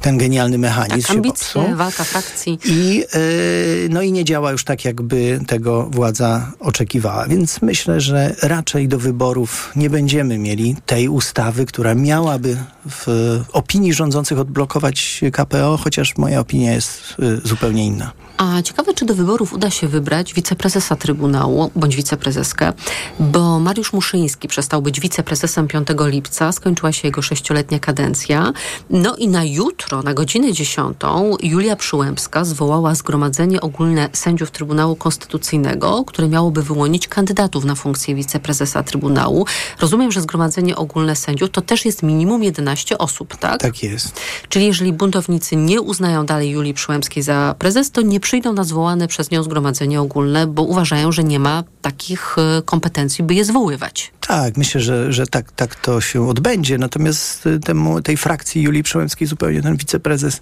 ten genialny mechanizm. Tak, ambicje, walka frakcji. I, y, no i nie działa już tak, jakby tego władza oczekiwała. Więc myślę, że raczej do wyborów nie będziemy mieli tej ustawy, która miałaby w opinii rządzących odblokować KPO, chociaż moja opinia jest y, zupełnie inna. A ciekawe, czy do wyborów uda się wybrać wiceprezesa Trybunału bądź wiceprezeskę, bo Mariusz Muszyński przestał być wiceprezesem 5 lipca, skończyła się jego sześcioletnia kadencja. No i na jutro, na godzinę 10, Julia Przyłębska zwołała Zgromadzenie Ogólne Sędziów Trybunału Konstytucyjnego, które miałoby wyłonić kandydatów na funkcję wiceprezesa Trybunału. Rozumiem, że Zgromadzenie Ogólne Sędziów to też jest minimum 11 osób, tak? Tak jest. Czyli jeżeli buntownicy nie uznają dalej Julii Przyłębskiej za prezes, to nie przyjdą na zwołane przez nią zgromadzenie ogólne, bo uważają, że nie ma takich e, kompetencji, by je zwoływać. Tak, myślę, że, że tak, tak to się odbędzie. Natomiast e, temu, tej frakcji Julii Przyłębskiej zupełnie ten wiceprezes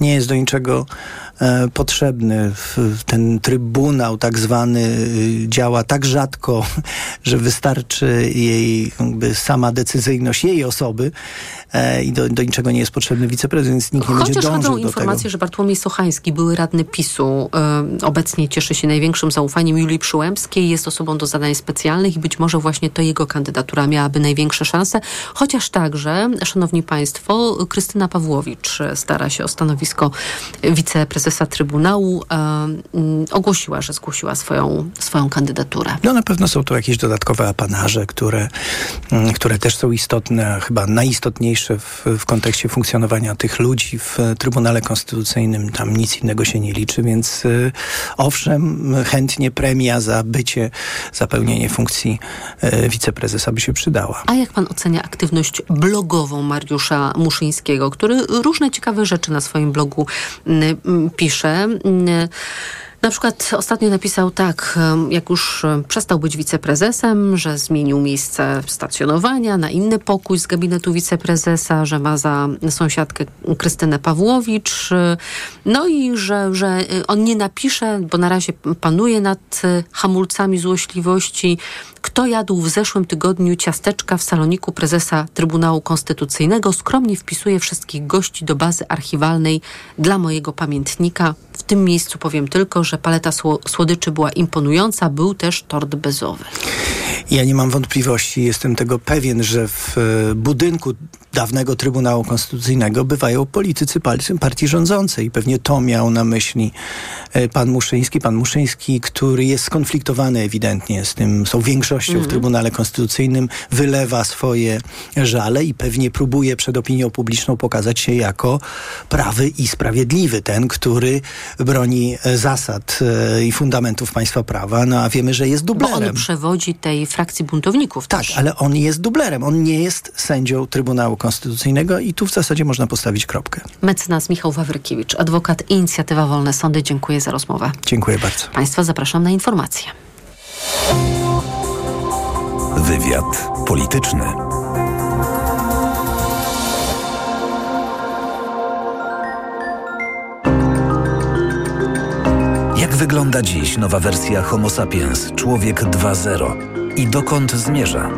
nie jest do niczego potrzebny. Ten trybunał tak zwany e, działa tak rzadko, że wystarczy jej sama decyzyjność jej osoby e, i do, do niczego nie jest potrzebny wiceprezes, więc nikt nie Chociaż będzie dążył do informacje, tego. że Bartłomiej Sochański, były radny PiSu, e, obecnie cieszy się największym zaufaniem Julii Przyłębskiej, jest osobą do zadań specjalnych i być może właśnie to jego kandydatura miałaby największe szanse. Chociaż także, szanowni państwo, Krystyna Pawłowicz stara się o stanowisko wiceprezesa Trybunału. E, mm, ogłosiła, że zgłosiła swoją, swoją kandydaturę. No na pewno są tu jakieś dodatkowe apanarze, które, mm, które też są istotne, a chyba najistotniejsze w, w kontekście funkcjonowania tych ludzi w Trybunale Konstytucyjnym. Tam nic innego się nie liczy, więc y, owszem, chętnie premia za bycie, za pełnienie funkcji y, wiceprezesa by się przydała. A jak pan ocenia aktywność blogową Mariusza Muszyńskiego, który różne ciekawe rzeczy na swoim blogu mm, pisze? Na przykład ostatnio napisał tak, jak już przestał być wiceprezesem, że zmienił miejsce stacjonowania na inny pokój z gabinetu wiceprezesa, że ma za sąsiadkę Krystynę Pawłowicz, y, no i że, że y, on nie napisze, bo na razie panuje nad y, hamulcami złośliwości, kto jadł w zeszłym tygodniu ciasteczka w saloniku prezesa Trybunału Konstytucyjnego, skromnie wpisuje wszystkich gości do bazy archiwalnej dla mojego pamiętnika. W tym miejscu powiem tylko, że paleta sło- słodyczy była imponująca, był też tort bezowy. Ja nie mam wątpliwości, jestem tego pewien, że w e, budynku dawnego Trybunału Konstytucyjnego bywają politycy partii rządzącej. Pewnie to miał na myśli e, pan Muszyński. Pan Muszyński, który jest skonfliktowany ewidentnie z tym, z tą większością mm -hmm. w Trybunale Konstytucyjnym, wylewa swoje żale i pewnie próbuje przed opinią publiczną pokazać się jako prawy i sprawiedliwy. Ten, który broni e, zasad i fundamentów państwa prawa, no a wiemy, że jest dublerem. Bo on przewodzi tej frakcji buntowników Tak, też. ale on jest dublerem. On nie jest sędzią Trybunału Konstytucyjnego i tu w zasadzie można postawić kropkę. Mecenas Michał Wawrykiewicz, adwokat Inicjatywa Wolne Sądy. Dziękuję za rozmowę. Dziękuję bardzo. Państwa zapraszam na informacje. Wywiad polityczny. Jak wygląda dziś nowa wersja Homo sapiens, człowiek 2.0 i dokąd zmierza?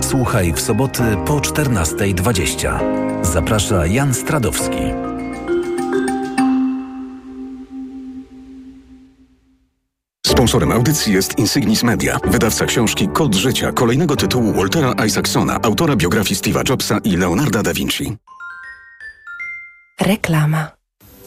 Słuchaj w soboty po 14.20. Zaprasza Jan Stradowski. Sponsorem audycji jest Insignis Media, wydawca książki Kod Życia, kolejnego tytułu Waltera Isaacsona, autora biografii Steve'a Jobsa i Leonarda da Vinci. Reklama.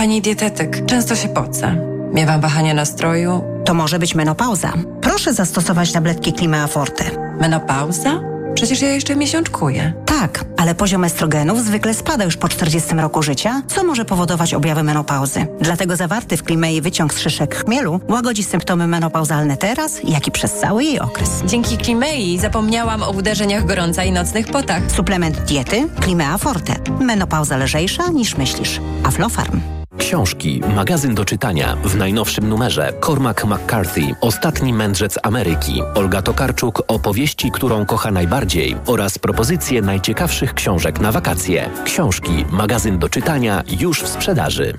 Pani dietetyk, często się pocę. Miewam wahanie nastroju. To może być menopauza. Proszę zastosować tabletki Klimea Forte. Menopauza? Przecież ja jeszcze miesiączkuję. Tak, ale poziom estrogenów zwykle spada już po 40 roku życia, co może powodować objawy menopauzy. Dlatego zawarty w Klimei wyciąg z szyszek chmielu łagodzi symptomy menopauzalne teraz, jak i przez cały jej okres. Dzięki Klimei zapomniałam o uderzeniach gorąca i nocnych potach. Suplement diety Klimea Forte. Menopauza lżejsza niż myślisz. Aflofarm. Książki, magazyn do czytania w najnowszym numerze Cormac McCarthy, Ostatni mędrzec Ameryki, Olga Tokarczuk, opowieści, którą kocha najbardziej oraz propozycje najciekawszych książek na wakacje. Książki, magazyn do czytania już w sprzedaży.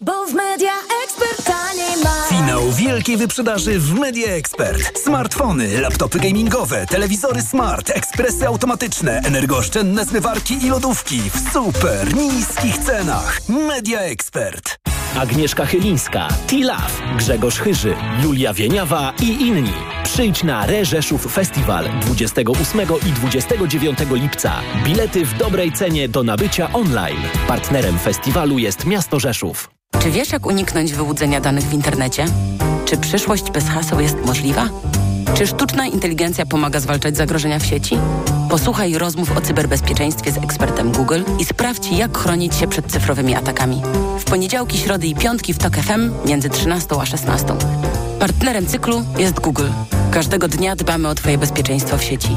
Bo w Media Expert taniej ma. Finał wielkiej wyprzedaży w Media Expert. Smartfony, laptopy gamingowe, telewizory smart, ekspresy automatyczne, energooszczędne zmywarki i lodówki w super niskich cenach. Media Expert. Agnieszka Chylińska, T-Love, Grzegorz Chyży, Julia Wieniawa i inni. Przyjdź na Reżeszów Festiwal 28 i 29 lipca. Bilety w dobrej cenie do nabycia online. Partnerem festiwalu jest Miasto Rzeszów. Czy wiesz, jak uniknąć wyłudzenia danych w internecie? Czy przyszłość bez haseł jest możliwa? Czy sztuczna inteligencja pomaga zwalczać zagrożenia w sieci? Posłuchaj rozmów o cyberbezpieczeństwie z ekspertem Google i sprawdź, jak chronić się przed cyfrowymi atakami. W poniedziałki, środy i piątki w TOK FM między 13 a 16. Partnerem cyklu jest Google. Każdego dnia dbamy o Twoje bezpieczeństwo w sieci.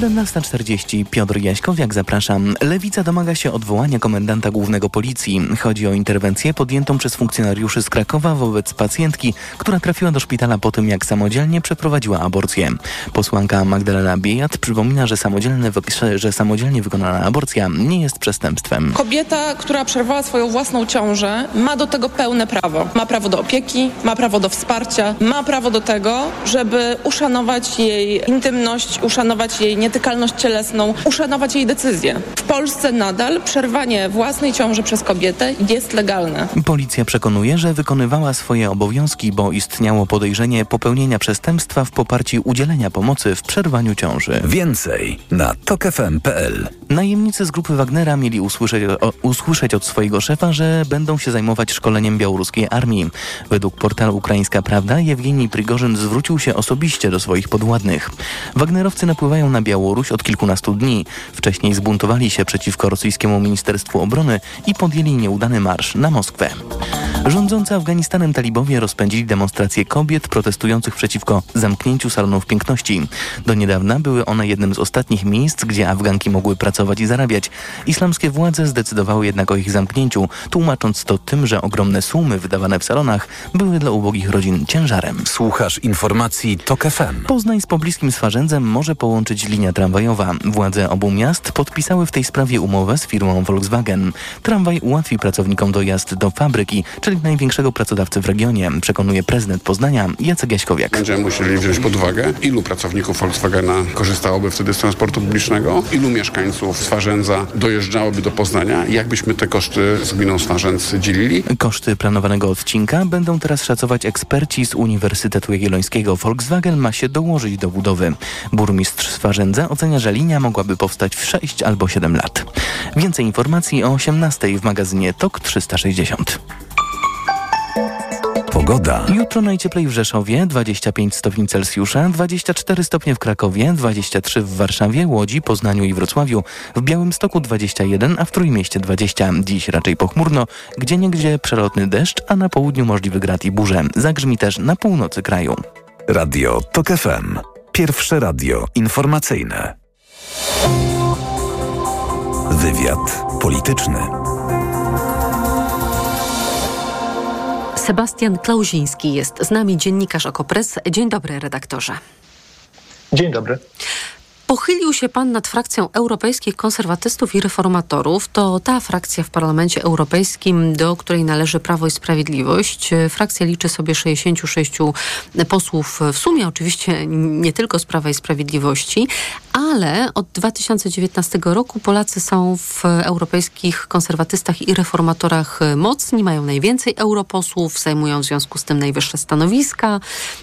17.40 Piotr Jaśkowiak, zapraszam. Lewica domaga się odwołania komendanta głównego policji. Chodzi o interwencję podjętą przez funkcjonariuszy z Krakowa wobec pacjentki, która trafiła do szpitala po tym, jak samodzielnie przeprowadziła aborcję. Posłanka Magdalena Biejat przypomina, że, samodzielne, że samodzielnie wykonana aborcja nie jest przestępstwem. Kobieta, która przerwała swoją własną ciążę, ma do tego pełne prawo. Ma prawo do opieki, ma prawo do wsparcia, ma prawo do tego, żeby uszanować jej intymność, uszanować jej nietykalność cielesną, uszanować jej decyzję. W Polsce nadal przerwanie własnej ciąży przez kobietę jest legalne. Policja przekonuje, że wykonywała swoje obowiązki, bo istniało podejrzenie popełnienia przestępstwa w poparciu udzielenia pomocy w przerwaniu ciąży. Więcej na tokefm.pl Najemnicy z grupy Wagnera mieli usłyszeć, o, usłyszeć od swojego szefa, że będą się zajmować szkoleniem białoruskiej armii. Według portalu Ukraińska Prawda Jewgenij Prigorzyn zwrócił się osobiście do swoich podwładnych. Wagnerowcy napływają na Białoruś od kilkunastu dni. Wcześniej zbuntowali się przeciwko rosyjskiemu Ministerstwu Obrony i podjęli nieudany marsz na Moskwę. Rządzący Afganistanem talibowie rozpędzili demonstracje kobiet protestujących przeciwko zamknięciu salonów piękności. Do niedawna były one jednym z ostatnich miejsc, gdzie Afganki mogły pracować i zarabiać. Islamskie władze zdecydowały jednak o ich zamknięciu, tłumacząc to tym, że ogromne sumy wydawane w salonach były dla ubogich rodzin ciężarem. Słuchasz informacji TOK FM. Poznań z pobliskim Swarzędzem może połączyć linia tramwajowa. Władze obu miast podpisały w tej sprawie umowę z firmą Volkswagen. Tramwaj ułatwi pracownikom dojazd do fabryki, czyli największego pracodawcy w regionie, przekonuje prezydent Poznania Jacek Jaśkowiak. Będziemy musieli wziąć pod uwagę, ilu pracowników Volkswagena korzystałoby wtedy z transportu publicznego, ilu mieszkańców Swarzędza dojeżdżałoby do Poznania, jak byśmy te koszty z gminą Swarzędz dzielili. Koszty planowanego odcinka będą teraz szacować eksperci z Uniwersytetu Jagiellońskiego. Volkswagen ma się dołożyć do budowy. Burmistrz Swarzędza ocenia, że linia mogłaby powstać w 6 albo 7 lat. Więcej informacji o 18 w magazynie TOK 360. Pogoda. Jutro najcieplej w Rzeszowie 25 stopni Celsjusza, 24 stopnie w Krakowie, 23 w Warszawie, Łodzi, Poznaniu i Wrocławiu, w Białymstoku 21, a w Trójmieście 20. Dziś raczej pochmurno, gdzieniegdzie przelotny deszcz, a na południu możliwy grad i burze. Zagrzmi też na północy kraju. Radio TOK FM. Pierwsze radio informacyjne. Wywiad polityczny. Sebastian Klauziński jest z nami, dziennikarz Okopres. Dzień dobry, redaktorze. Dzień dobry. Pochylił się pan nad frakcją europejskich konserwatystów i reformatorów. To ta frakcja w Parlamencie Europejskim, do której należy Prawo i Sprawiedliwość. Frakcja liczy sobie 66 posłów w sumie, oczywiście nie tylko z Prawa i Sprawiedliwości, ale od 2019 roku Polacy są w europejskich konserwatystach i reformatorach mocni, mają najwięcej europosłów, zajmują w związku z tym najwyższe stanowiska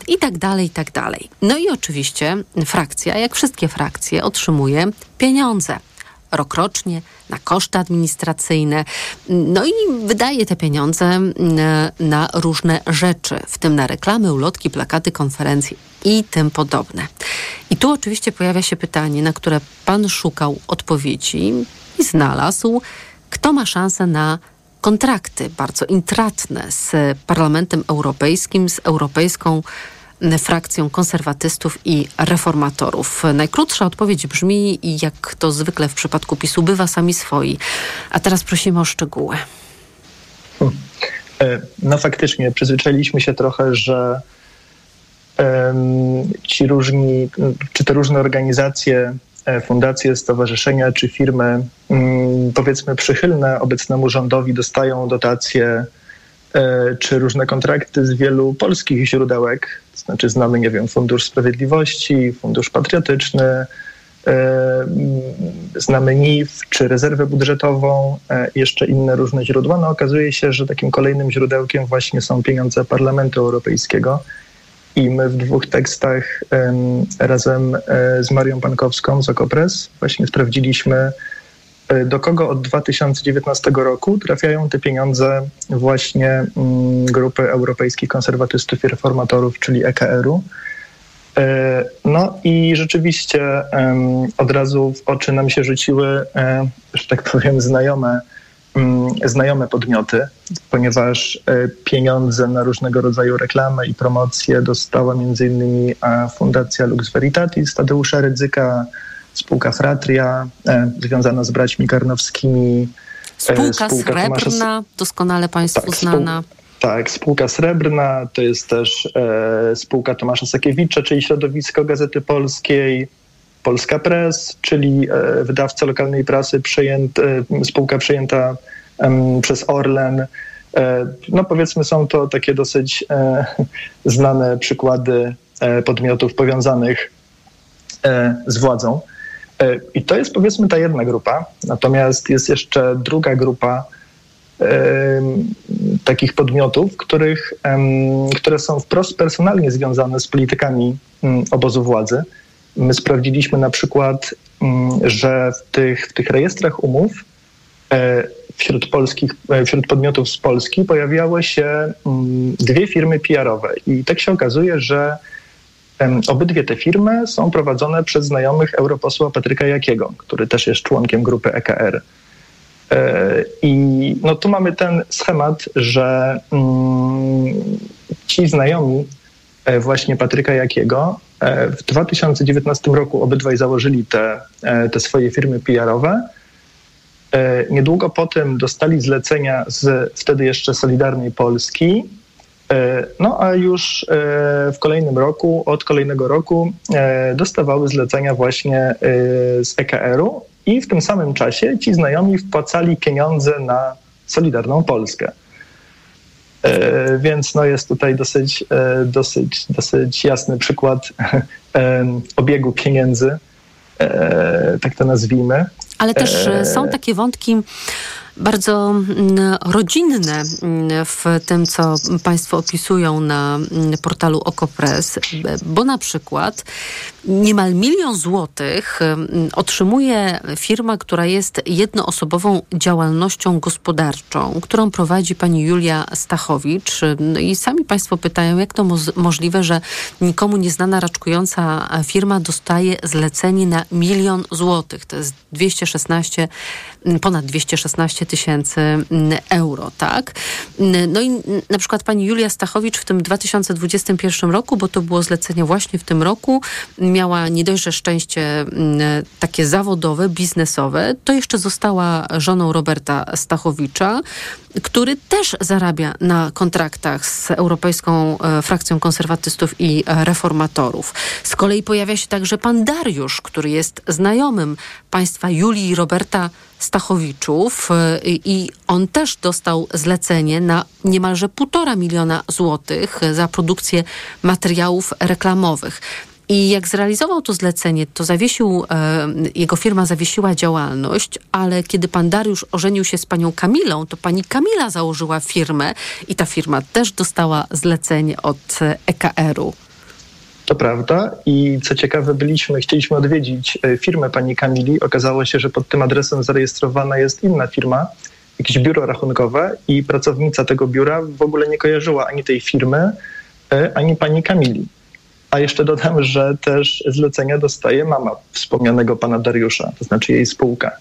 i tak dalej, i tak dalej. No i oczywiście frakcja, jak wszystkie frakcje, otrzymuje pieniądze rokrocznie na koszty administracyjne. No i wydaje te pieniądze na różne rzeczy, w tym na reklamy, ulotki, plakaty, konferencje i tym podobne. I tu oczywiście pojawia się pytanie, na które pan szukał odpowiedzi i znalazł, kto ma szansę na kontrakty bardzo intratne z Parlamentem Europejskim, z Europejską frakcją konserwatystów i reformatorów. Najkrótsza odpowiedź brzmi, jak to zwykle w przypadku PiSu bywa, sami swoi. A teraz prosimy o szczegóły. No faktycznie, przyzwyczailiśmy się trochę, że ci różni, czy te różne organizacje, fundacje, stowarzyszenia czy firmy, um, powiedzmy przychylne obecnemu rządowi dostają dotacje czy różne kontrakty z wielu polskich źródełek, znaczy znamy, nie wiem, Fundusz Sprawiedliwości, Fundusz Patriotyczny, znamy NIF czy rezerwę budżetową, jeszcze inne różne źródła. No okazuje się, że takim kolejnym źródełkiem właśnie są pieniądze Parlamentu Europejskiego. I my w dwóch tekstach razem z Marią Pankowską z Okopres właśnie sprawdziliśmy, do kogo od 2019 roku trafiają te pieniądze właśnie grupy europejskich konserwatystów i reformatorów, czyli EKR-u. No i rzeczywiście od razu w oczy nam się rzuciły, że tak powiem, znajome, znajome podmioty, ponieważ pieniądze na różnego rodzaju reklamy i promocje dostała innymi Fundacja Lux Veritatis Tadeusza Rydzyka, spółka Fratria, e, związana z braćmi Karnowskimi. e, Spółka, spółka Srebrna, Tomasza... doskonale Państwu tak, znana. Spół... Tak, spółka Srebrna, to jest też e, spółka Tomasza Sakiewicza, czyli środowisko Gazety Polskiej, Polska Press, czyli e, wydawca lokalnej prasy, przejęt, e, spółka przejęta przez Orlen. E, no powiedzmy są to takie dosyć znane przykłady podmiotów powiązanych z władzą. I to jest powiedzmy ta jedna grupa. Natomiast jest jeszcze druga grupa takich podmiotów, których, które są wprost personalnie związane z politykami mm, obozu władzy. My sprawdziliśmy na przykład, mm, że w tych, w tych rejestrach umów e, wśród, polskich, e, wśród podmiotów z Polski pojawiały się mm, dwie firmy PR-owe. I tak się okazuje, że obydwie te firmy są prowadzone przez znajomych europosła Patryka Jakiego, który też jest członkiem grupy EKR. E, I no tu mamy ten schemat, że mm, ci znajomi właśnie Patryka Jakiego E, w 2019 roku obydwaj założyli te, e, te swoje firmy PR-owe. E, niedługo potem dostali zlecenia z wtedy jeszcze Solidarnej Polski. No a już w kolejnym roku, od kolejnego roku dostawały zlecenia właśnie z EKR-u i w tym samym czasie ci znajomi wpłacali pieniądze na Solidarną Polskę. E, więc no jest tutaj dosyć, e, dosyć, dosyć jasny przykład obiegu pieniędzy, e, tak to nazwijmy. Ale też są takie wątki bardzo mm, rodzinne mm, w tym, co Państwo opisują na mm, portalu Okopres, bo na przykład niemal milion złotych otrzymuje firma, która jest jednoosobową działalnością gospodarczą, którą prowadzi pani Julia Stachowicz. No i sami Państwo pytają, jak to możliwe, że nikomu nieznana raczkująca firma dostaje zlecenie na milion złotych. To jest 216, ponad 216 tysięcy euro, tak? No i na przykład pani Julia Stachowicz w tym 2021 roku, bo to było zlecenie właśnie w tym roku, miała nie dość, że szczęście mm, takie zawodowe, biznesowe, to jeszcze została żoną Roberta Stachowicza, który też zarabia na kontraktach z Europejską e, Frakcją Konserwatystów i Reformatorów. Z kolei pojawia się także pan Dariusz, który jest znajomym państwa Julii i Roberta Stachowiczów e, i on też dostał zlecenie na niemalże półtora miliona złotych za produkcję materiałów reklamowych. I jak zrealizował to zlecenie, to zawiesił, e, jego firma zawiesiła działalność, ale kiedy pan Dariusz ożenił się z panią Kamilą, to pani Kamila założyła firmę i ta firma też dostała zlecenie od EKR-u. To prawda i co ciekawe, byliśmy, chcieliśmy odwiedzić e, firmę pani Kamili. Okazało się, że pod tym adresem zarejestrowana jest inna firma, jakieś biuro rachunkowe i pracownica tego biura w ogóle nie kojarzyła ani tej firmy, e, ani pani Kamili. A jeszcze dodam, że też zlecenia dostaje mama wspomnianego pana Dariusza, to znaczy jej spółka.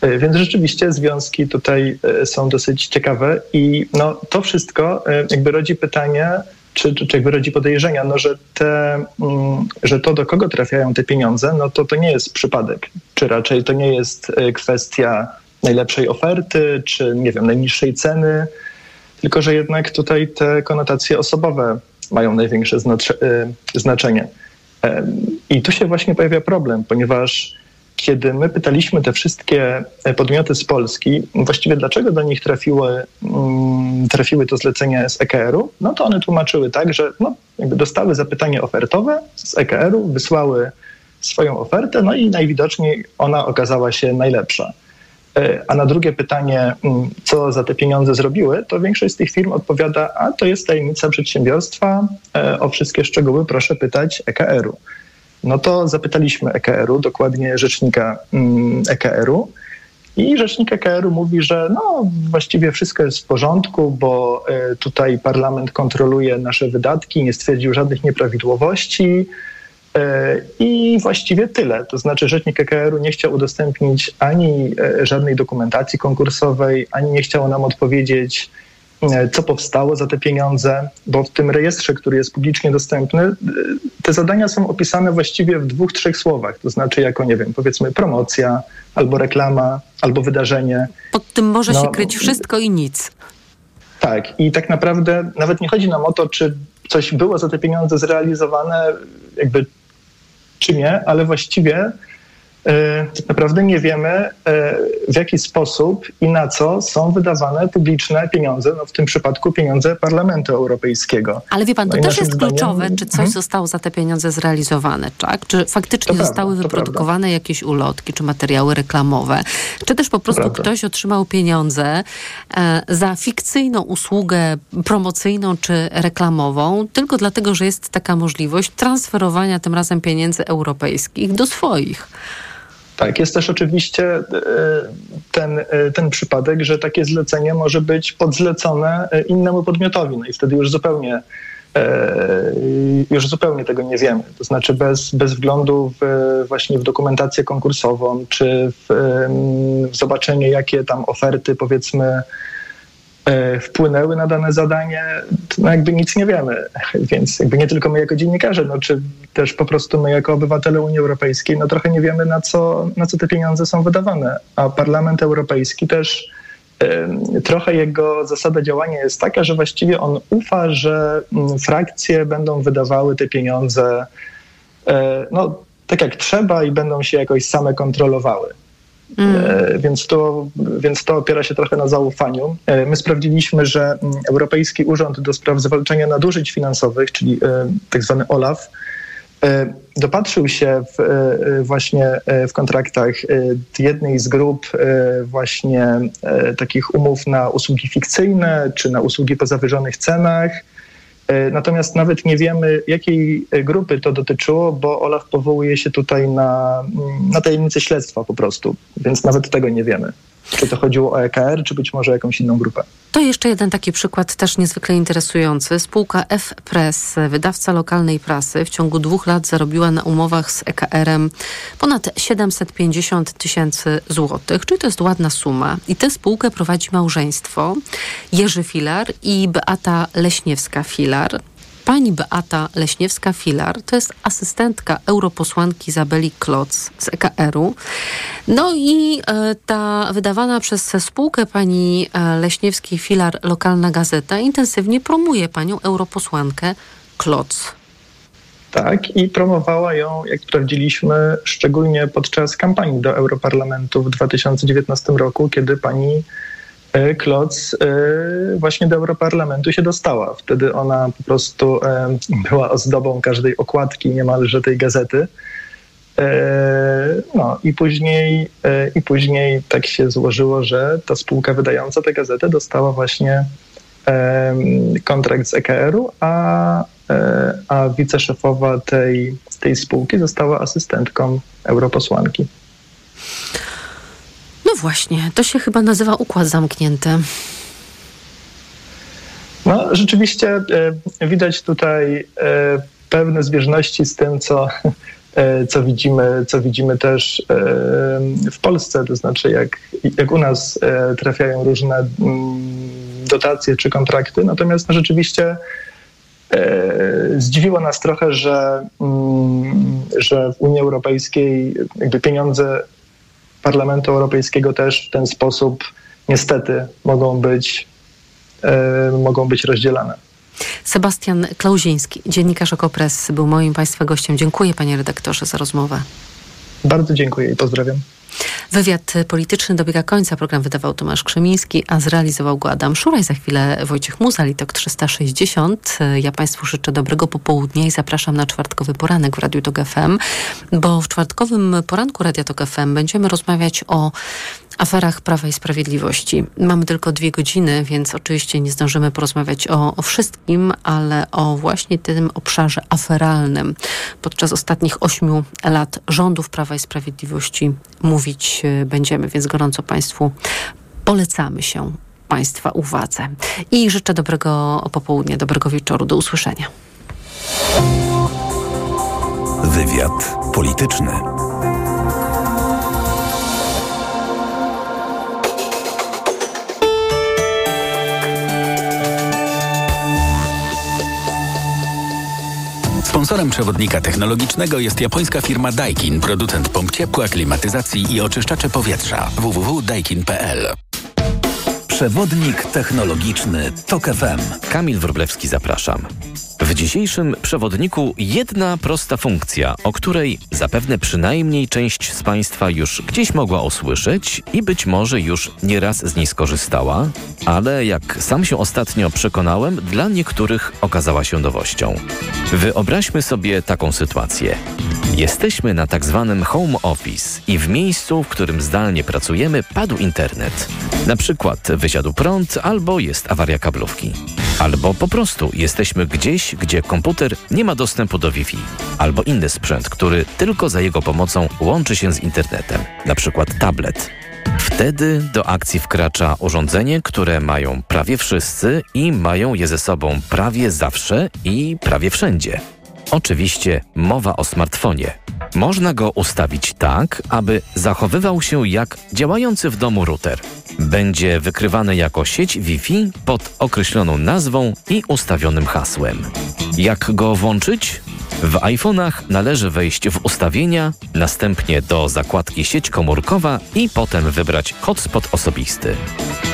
E, więc rzeczywiście związki tutaj e, są dosyć ciekawe i no, to wszystko e, jakby rodzi pytanie, czy, czy, czy jakby rodzi podejrzenia, no, że, te, mm, że to, do kogo trafiają te pieniądze, no to to nie jest przypadek, czy raczej to nie jest kwestia najlepszej oferty, czy nie wiem, najniższej ceny, tylko że jednak tutaj te konotacje osobowe mają największe y, znaczenie. I tu się właśnie pojawia problem, ponieważ kiedy my pytaliśmy te wszystkie e, podmioty z Polski, właściwie dlaczego do nich trafiły, mm, trafiły to zlecenia z EKR-u, no to one tłumaczyły tak, że no, dostały zapytanie ofertowe z EKR-u, wysłały swoją ofertę, no i najwidoczniej ona okazała się najlepsza. E, a na drugie pytanie, mm, co za te pieniądze zrobiły, to większość z tych firm odpowiada, a to jest tajemnica przedsiębiorstwa, e, o wszystkie szczegóły proszę pytać EKR-u. No to zapytaliśmy EKR-u, dokładnie rzecznika mm, EKR-u. I rzecznik EKR-u mówi, że no, właściwie wszystko jest w porządku, bo e, tutaj parlament kontroluje nasze wydatki, nie stwierdził żadnych nieprawidłowości. E, I właściwie tyle. To znaczy, rzecznik EKR-u nie chciał udostępnić ani e, żadnej dokumentacji konkursowej, ani nie chciał nam odpowiedzieć e, co powstało za te pieniądze, bo w tym rejestrze, który jest publicznie dostępny, te zadania są opisane właściwie w dwóch, trzech słowach, to znaczy jako, nie wiem, powiedzmy promocja, albo reklama, albo wydarzenie. Pod tym może No, się kryć wszystko i nic. Tak, i tak naprawdę nawet nie chodzi nam o to, czy coś było za te pieniądze zrealizowane, jakby czy nie, ale właściwie tak naprawdę nie wiemy, e, w jaki sposób i na co są wydawane publiczne pieniądze, no w tym przypadku pieniądze Parlamentu Europejskiego. Ale wie pan, to No też jest zdaniem- kluczowe, czy coś Mhm. zostało za te pieniądze zrealizowane, tak? Czy faktycznie To prawda, zostały to wyprodukowane jakieś ulotki, czy materiały reklamowe, czy też po prostu prawda. ktoś otrzymał pieniądze e, za fikcyjną usługę promocyjną czy reklamową, tylko dlatego, że jest taka możliwość transferowania tym razem pieniędzy europejskich do swoich. Tak, jest też oczywiście e, ten, e, ten przypadek, że takie zlecenie może być podzlecone e, innemu podmiotowi, no i wtedy już zupełnie już zupełnie tego nie wiemy. To znaczy bez, bez wglądu w, właśnie w dokumentację konkursową, czy w, w zobaczenie, jakie tam oferty powiedzmy wpłynęły na dane zadanie, no jakby nic nie wiemy. Więc jakby nie tylko my jako dziennikarze, no czy też po prostu my jako obywatele Unii Europejskiej, no trochę nie wiemy na co, na co te pieniądze są wydawane. A Parlament Europejski też em, trochę jego zasada działania jest taka, że właściwie on ufa, że mm, frakcje będą wydawały te pieniądze e, no, tak jak trzeba i będą się jakoś same kontrolowały. E, Więc to, więc to opiera się trochę na zaufaniu. E, My sprawdziliśmy, że mm, Europejski Urząd do Spraw Zwalczania Nadużyć Finansowych, czyli e, tak zwany OLAF, dopatrzył się w, właśnie w kontraktach jednej z grup właśnie takich umów na usługi fikcyjne czy na usługi po zawyżonych cenach. E, Natomiast nawet nie wiemy, jakiej e, grupy to dotyczyło, bo Olaf powołuje się tutaj na, mm, na tajemnicę śledztwa po prostu, więc nawet tego nie wiemy. Czy to chodziło o EKR, czy być może jakąś inną grupę. To jeszcze jeden taki przykład też niezwykle interesujący. Spółka F-Press, wydawca lokalnej prasy, w ciągu dwóch lat zarobiła na umowach z EKR-em ponad 750 tysięcy złotych, czyli to jest ładna suma. I tę spółkę prowadzi małżeństwo Jerzy Filar i Beata Leśniewska-Filar. Pani Beata Leśniewska-Filar to jest asystentka europosłanki Izabeli Kloc z EKR-u. No i e, ta wydawana przez spółkę pani e, Leśniewskiej-Filar lokalna gazeta intensywnie promuje panią europosłankę Kloc. Tak, i promowała ją, jak sprawdziliśmy, szczególnie podczas kampanii do Europarlamentu w 2019 roku, kiedy pani Kloc e, właśnie do Europarlamentu się dostała. Wtedy ona po prostu e, była ozdobą każdej okładki niemalże tej gazety. E, No i później, e, i później tak się złożyło, że ta spółka wydająca tę gazetę dostała właśnie kontrakt z EKR-u, a, e, a wiceszefowa tej, tej spółki została asystentką europosłanki. Właśnie, to się chyba nazywa układ zamknięty. No, rzeczywiście e, widać tutaj e, pewne zbieżności z tym, co, e, co, widzimy, co widzimy też w Polsce. To znaczy, jak, jak u nas trafiają różne mm, dotacje czy kontrakty. Natomiast no, rzeczywiście zdziwiło nas trochę, że, mm, że w Unii Europejskiej jakby pieniądze Parlamentu Europejskiego też w ten sposób niestety mogą być, e, mogą być rozdzielane. Sebastian Klauziński, dziennikarz Okopres, był moim Państwa gościem. Dziękuję panie redaktorze za rozmowę. Bardzo dziękuję i pozdrawiam. Wywiad polityczny dobiega końca. Program wydawał Tomasz Krzymiński, a zrealizował go Adam Szuraj. Za chwilę Wojciech Muza, Litok 360. Ja Państwu życzę dobrego popołudnia i zapraszam na czwartkowy poranek w Radiu Tok FM, bo w czwartkowym poranku Radia Tok FM będziemy rozmawiać o aferach Prawa i Sprawiedliwości. Mamy tylko dwie godziny, więc oczywiście nie zdążymy porozmawiać o, o wszystkim, ale o właśnie tym obszarze aferalnym. Podczas ostatnich ośmiu lat rządów Prawa i Sprawiedliwości mówić e, będziemy, więc gorąco Państwu polecamy się Państwa uwadze. I życzę dobrego popołudnia, dobrego wieczoru. Do usłyszenia. Wywiad polityczny. Sponsorem przewodnika technologicznego jest japońska firma Daikin, producent pomp ciepła, klimatyzacji i oczyszczacze powietrza. www.daikin.pl Przewodnik technologiczny TOK FM. Kamil Wroblewski, zapraszam. W dzisiejszym przewodniku jedna prosta funkcja, o której zapewne przynajmniej część z Państwa już gdzieś mogła usłyszeć i być może już nieraz z niej skorzystała, ale jak sam się ostatnio przekonałem, dla niektórych okazała się nowością. Wyobraźmy sobie taką sytuację. Jesteśmy na tak zwanym home office i w miejscu, w którym zdalnie pracujemy, padł internet. Na przykład wysiadł prąd albo jest awaria kablówki. Albo po prostu jesteśmy gdzieś, gdzie komputer nie ma dostępu do Wi-Fi. Albo inny sprzęt, który tylko za jego pomocą łączy się z internetem. Na przykład tablet. Wtedy do akcji wkracza urządzenie, które mają prawie wszyscy i mają je ze sobą prawie zawsze i prawie wszędzie. Oczywiście mowa o smartfonie. Można go ustawić tak, aby zachowywał się jak działający w domu router. Będzie wykrywany jako sieć Wi-Fi pod określoną nazwą i ustawionym hasłem. Jak go włączyć? W iPhone'ach należy wejść w ustawienia, następnie do zakładki sieć komórkowa i potem wybrać hotspot osobisty.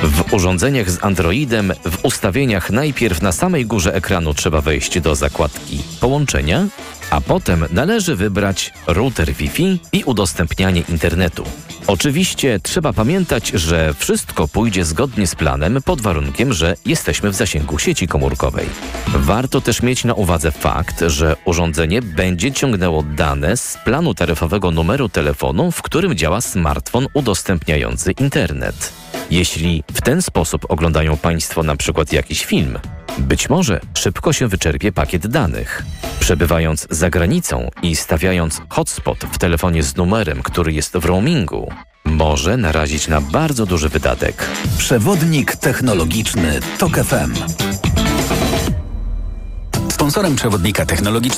W urządzeniach z Androidem w ustawieniach najpierw na samej górze ekranu trzeba wejść do zakładki połączenia, a potem należy wybrać router Wi-Fi i udostępnianie internetu. Oczywiście trzeba pamiętać, że wszystko pójdzie zgodnie z planem pod warunkiem, że jesteśmy w zasięgu sieci komórkowej. Warto też mieć na uwadze fakt, że urządzenie będzie ciągnęło dane z planu taryfowego numeru telefonu, w którym działa smartfon udostępniający internet. Jeśli w ten sposób oglądają Państwo na przykład jakiś film, być może szybko się wyczerpie pakiet danych. Przebywając za granicą i stawiając hotspot w telefonie z numerem, który jest w roamingu, może narazić na bardzo duży wydatek. Przewodnik technologiczny TOK FM. Sponsorem przewodnika technologicznego